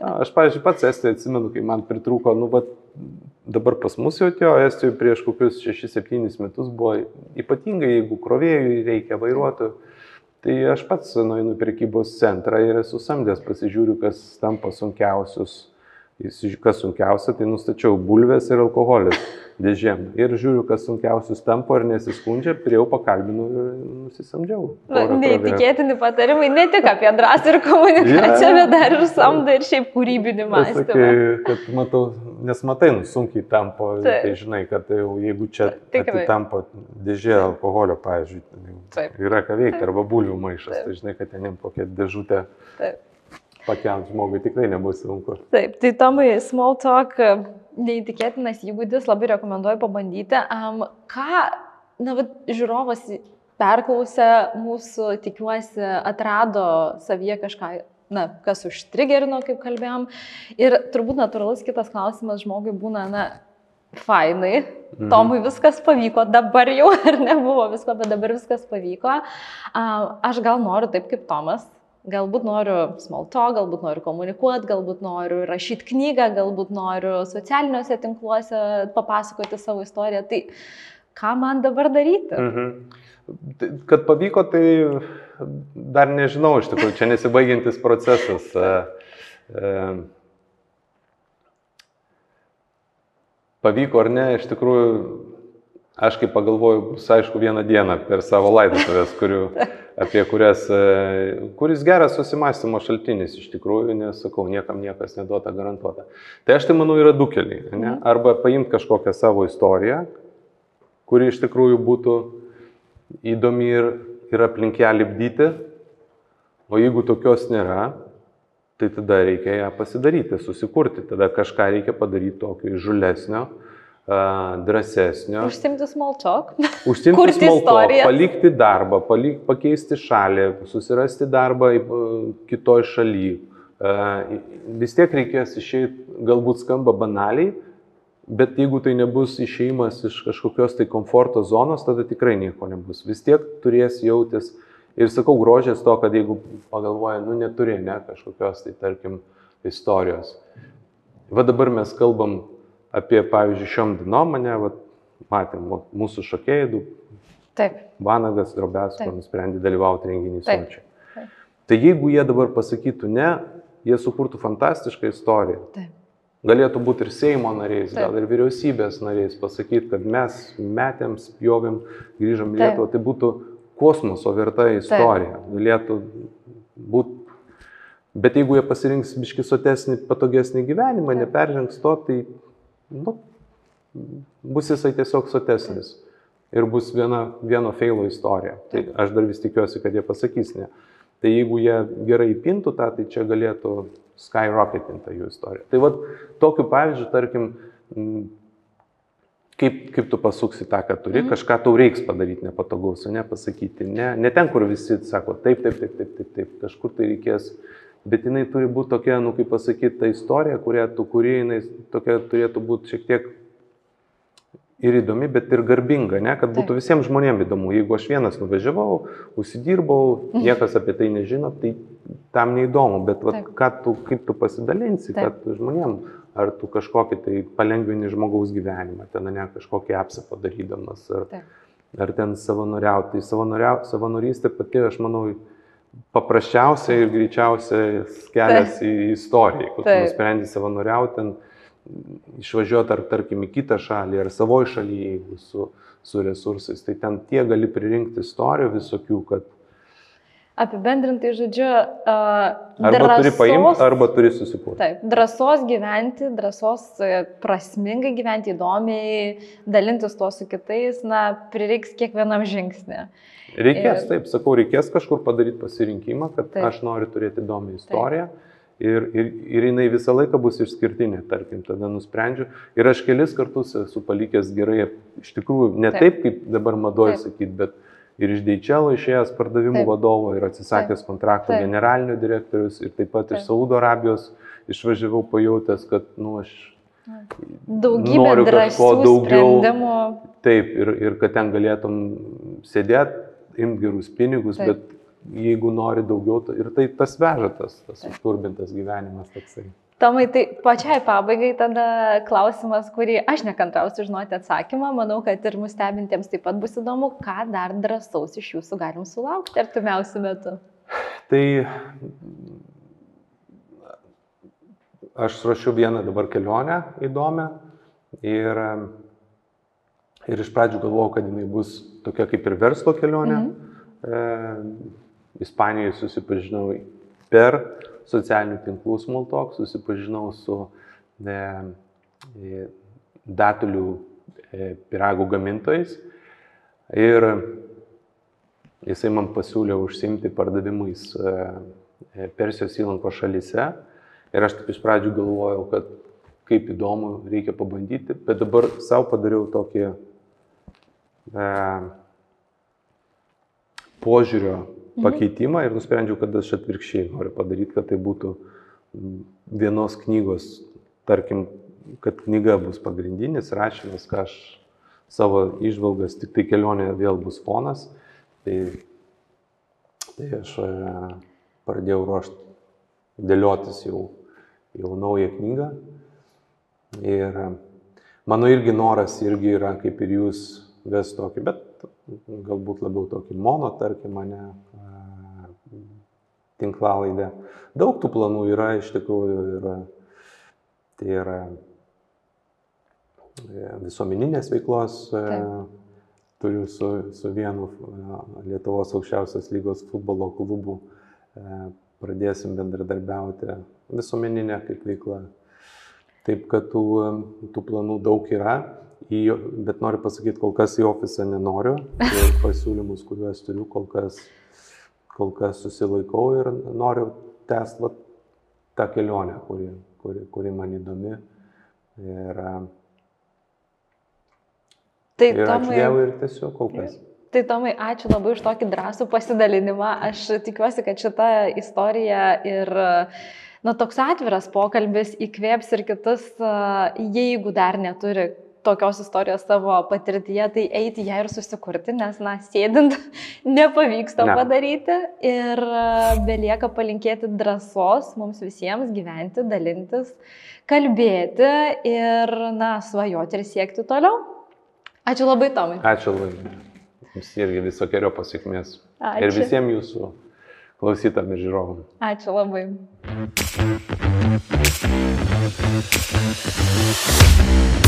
Na, aš, pavyzdžiui, pats Estijoje atsimenu, kai man pritrūko, nu, bet dabar pas mus jau atėjo, Estijoje prieš kokius 6-7 metus buvo ypatingai, jeigu krovėjui reikia vairuotojų. Tai aš pats nueinu į prekybos centrą ir esu samdęs, pasižiūriu, kas tampa sunkiausius kas sunkiausia, tai nustačiau bulvės ir alkoholis dėžėm. Ir žiūriu, kas sunkiausius tampo ir nesiskundžia, prie jau pakalbinu ir nusisamdžiau. Neįtikėtini patarimai, ne tik apie drąsą ir komunikaciją, yeah. bet dar ir samdą ir šiaip kūrybinį mąstymą. Sakai, kad matau, nes matai, nu, sunkiai tampo, tai, tai žinai, kad jau, jeigu čia tampo dėžė alkoholio, pavyzdžiui, tai yra ką veikti, arba bulvių maišas, Taip. tai žinai, kad ten kokią dėžutę. Taip pakelt žmogui tikrai nebus sunku. Taip, tai Tomai, small talk, neįtikėtinas įgūdis, labai rekomenduoju pabandyti. Um, ką, na, va, žiūrovas perklausė mūsų, tikiuosi, atrado savyje kažką, na, kas užtrigerino, kaip kalbėjom. Ir turbūt natūralus kitas klausimas žmogui būna, na, fainai, mhm. Tomui viskas pavyko, dabar jau <laughs> ar nebuvo visko, bet dabar viskas pavyko. Aš gal noriu taip kaip Tomas, Galbūt noriu small talk, galbūt noriu komunikuoti, galbūt noriu rašyti knygą, galbūt noriu socialiniuose tinkluose papasakoti savo istoriją. Tai ką man dabar daryti? Mhm. Kad pavyko, tai dar nežinau, iš tikrųjų, čia nesibaigiantis procesas. <laughs> E, e, pavyko ar ne, iš tikrųjų, aš kaip pagalvoju, bus aišku vieną dieną per savo laidotuvės, apie kurias, e, kuris geras susimastymo šaltinis iš tikrųjų, nes sakau, niekam niekas neduota garantuota. Tai aš tai manau yra du keliai. Ne? Mhm. Arba paimti kažkokią savo istoriją, kuri iš tikrųjų būtų įdomi ir, ir aplink ją lipdyti, o jeigu tokios nėra, tai tada reikia ją pasidaryti, susikurti, tada kažką reikia padaryti tokio įžulesnio drąsesnio. Užsimti small talk. Užsimti small talk, palikti darbą, palik, pakeisti šalį, susirasti darbą kitoj šaly. Vis tiek reikės išeiti, galbūt skamba banaliai, bet jeigu tai nebus išeimas iš kažkokios tai komforto zonos, tada tikrai nieko nebus. Vis tiek turės jautis. Ir sakau, grožės to, kad jeigu pagalvoja, nu neturi, ne, kažkokios tai, tarkim, istorijos. Va dabar mes kalbam apie, pavyzdžiui, šiom dienom mane, vat, matėm, mūsų šokėjai, du. Taip. Vanagas, Drobesko nusprendė dalyvauti renginį Sočiai. Tai jeigu jie dabar pasakytų ne, jie sukurtų fantastišką istoriją. Taip. Galėtų būti ir Seimo nariais, Taip. gal ir vyriausybės nariais, pasakyti, kad mes metėm, spjovėm, grįžom į Lietuvą. Tai būtų kosmoso verta istorija. Taip. Galėtų būti Bet jeigu jie pasirinks biški sotesnį, patogesnį gyvenimą, neperžengs to, tai nu, bus jisai tiesiog sotesnis ir bus viena, vieno feilo istorija. Tai aš dar vis tikiuosi, kad jie pasakys ne. Tai jeigu jie gerai pintų tą, tai čia galėtų skyrocketinti jų istoriją. Tai vad tokiu pavyzdžiu, tarkim, kaip, kaip tu pasuksi tą, ką turi, mhm. kažką tau reiks padaryti nepatogaus, ne pasakyti, ne, ne ten, kur visi sako taip, taip, taip, taip, taip, taip, kažkur tai reikės bet jinai turi būti tokia, nu kaip pasakyti, ta istorija, kurią tu kuri, jinai tokia turėtų būti šiek tiek ir įdomi, bet ir garbinga, ne? kad būtų Taip. visiems žmonėms įdomu. Jeigu aš vienas nuvažiavau, užsidirbau, mhm. niekas apie tai nežino, tai tam neįdomu, bet vat, tu, kaip tu pasidalinsi, Taip. kad žmonėm, ar tu kažkokį tai palengvini žmogaus gyvenimą, ten ne kažkokį apsą padarydamas, ar, Taip. ar ten savanoriauti. Tai savanoria, savanorystė pati, aš manau, paprasčiausia ir greičiausia kelias į istoriją. Jeigu tu nusprendi savanoriauti, ten išvažiuoti ar tarkim į kitą šalį, ar savoje šalyje, jeigu su, su resursais, tai ten tie gali pririnkti istorijų visokių, kad apibendrintai žodžiu, uh, arba drąsos, turi paimti, arba turi susikurti. Taip, drąsos gyventi, drąsos e, prasmingai gyventi, įdomiai, dalintis tuo su kitais, na, prireiks kiekvienam žingsnį. Reikės, ir... taip, sakau, reikės kažkur padaryti pasirinkimą, kad taip. aš noriu turėti įdomią istoriją. Taip. Ir, ir, ir jinai visą laiką bus išskirtinė, tarkim, tada nusprendžiu. Ir aš kelis kartus esu palikęs gerai, iš tikrųjų, ne taip, taip kaip dabar madoju sakyti, bet ir iš Deičelo išėjęs pardavimų taip. vadovo ir atsisakęs taip. kontrakto taip. generalinio direktorius ir taip pat taip. iš Saudo Arabijos išvažiavau pajutęs, kad, nu, aš Daugybė noriu kažko daugiau. Sprendimų. Taip, ir, ir kad ten galėtum sėdėti imti gerus pinigus, Taip. bet jeigu nori daugiau, tai ir tai tas veža tas, tas užturbintas gyvenimas toksai. Tomai, tai pačiai pabaigai tada klausimas, kurį aš nekantrausiu žinoti atsakymą, manau, kad ir mus stebintiems taip pat bus įdomu, ką dar drąsaus iš jūsų galim sulaukti artimiausių metų. Tai aš ruošiu vieną dabar kelionę įdomią ir, ir iš pradžių galvojau, kad jinai bus tokia kaip ir verslo kelionė. Mhm. E, Ispanijoje susipažinau per socialinių tinklų Smultok, susipažinau su e, e, datulių e, piragų gamintojais ir jisai man pasiūlė užsimti pardavimais e, e, Persijos įlanko šalyse ir aš taip iš pradžių galvojau, kad kaip įdomu, reikia pabandyti, bet dabar savo padariau tokį e, požiūrio. Pakeitimą ir nusprendžiau, kad aš atvirkščiai noriu padaryti, kad tai būtų vienos knygos, tarkim, kad knyga bus pagrindinis rašymas, ką aš savo išvalgas, tik tai kelionė vėl bus fonas. Tai, tai aš e, pradėjau ruošti, dėliotis jau, jau naują knygą. Ir mano irgi noras irgi yra, kaip ir jūs, ves tokį, bet galbūt labiau tokį mono, tarkim, mane tinklalaidę. Daug tų planų yra iš tikrųjų ir tai yra e, visuomeninės veiklos. E, Taip. Turiu su, su vienu e, Lietuvos aukščiausios lygos futbolo klubu. Pradėsim bendradarbiauti visuomeninę kaip veikla. Taip, kad tų, tų planų daug yra, į, bet noriu pasakyti, kol kas į ofisą nenoriu. <laughs> Pasiūlymus, kuriuos turiu, kol kas kol kas susilaikau ir noriu tęsti tą kelionę, kuri, kuri, kuri man įdomi. Ir, tai ir ačiū Dievui ir tiesiog kol kas. Tai Tomai, ačiū labai už tokį drąsų pasidalinimą. Aš tikiuosi, kad šita istorija ir nu, toks atviras pokalbis įkvėps ir kitus, jeigu dar neturi tokios istorijos savo patirtyje, tai eiti ją ir susikurti, nes, na, sėdint <laughs> nepavyks to ne. padaryti ir e, belieka palinkėti drąsos mums visiems gyventi, dalintis, kalbėti ir, na, svajoti ir siekti toliau. Ačiū labai, Tomai. Ačiū labai. Jums irgi visokiojo pasiekmės. Ačiū. Ir visiems jūsų klausytam ir žiūrovam. Ačiū labai. Thank you.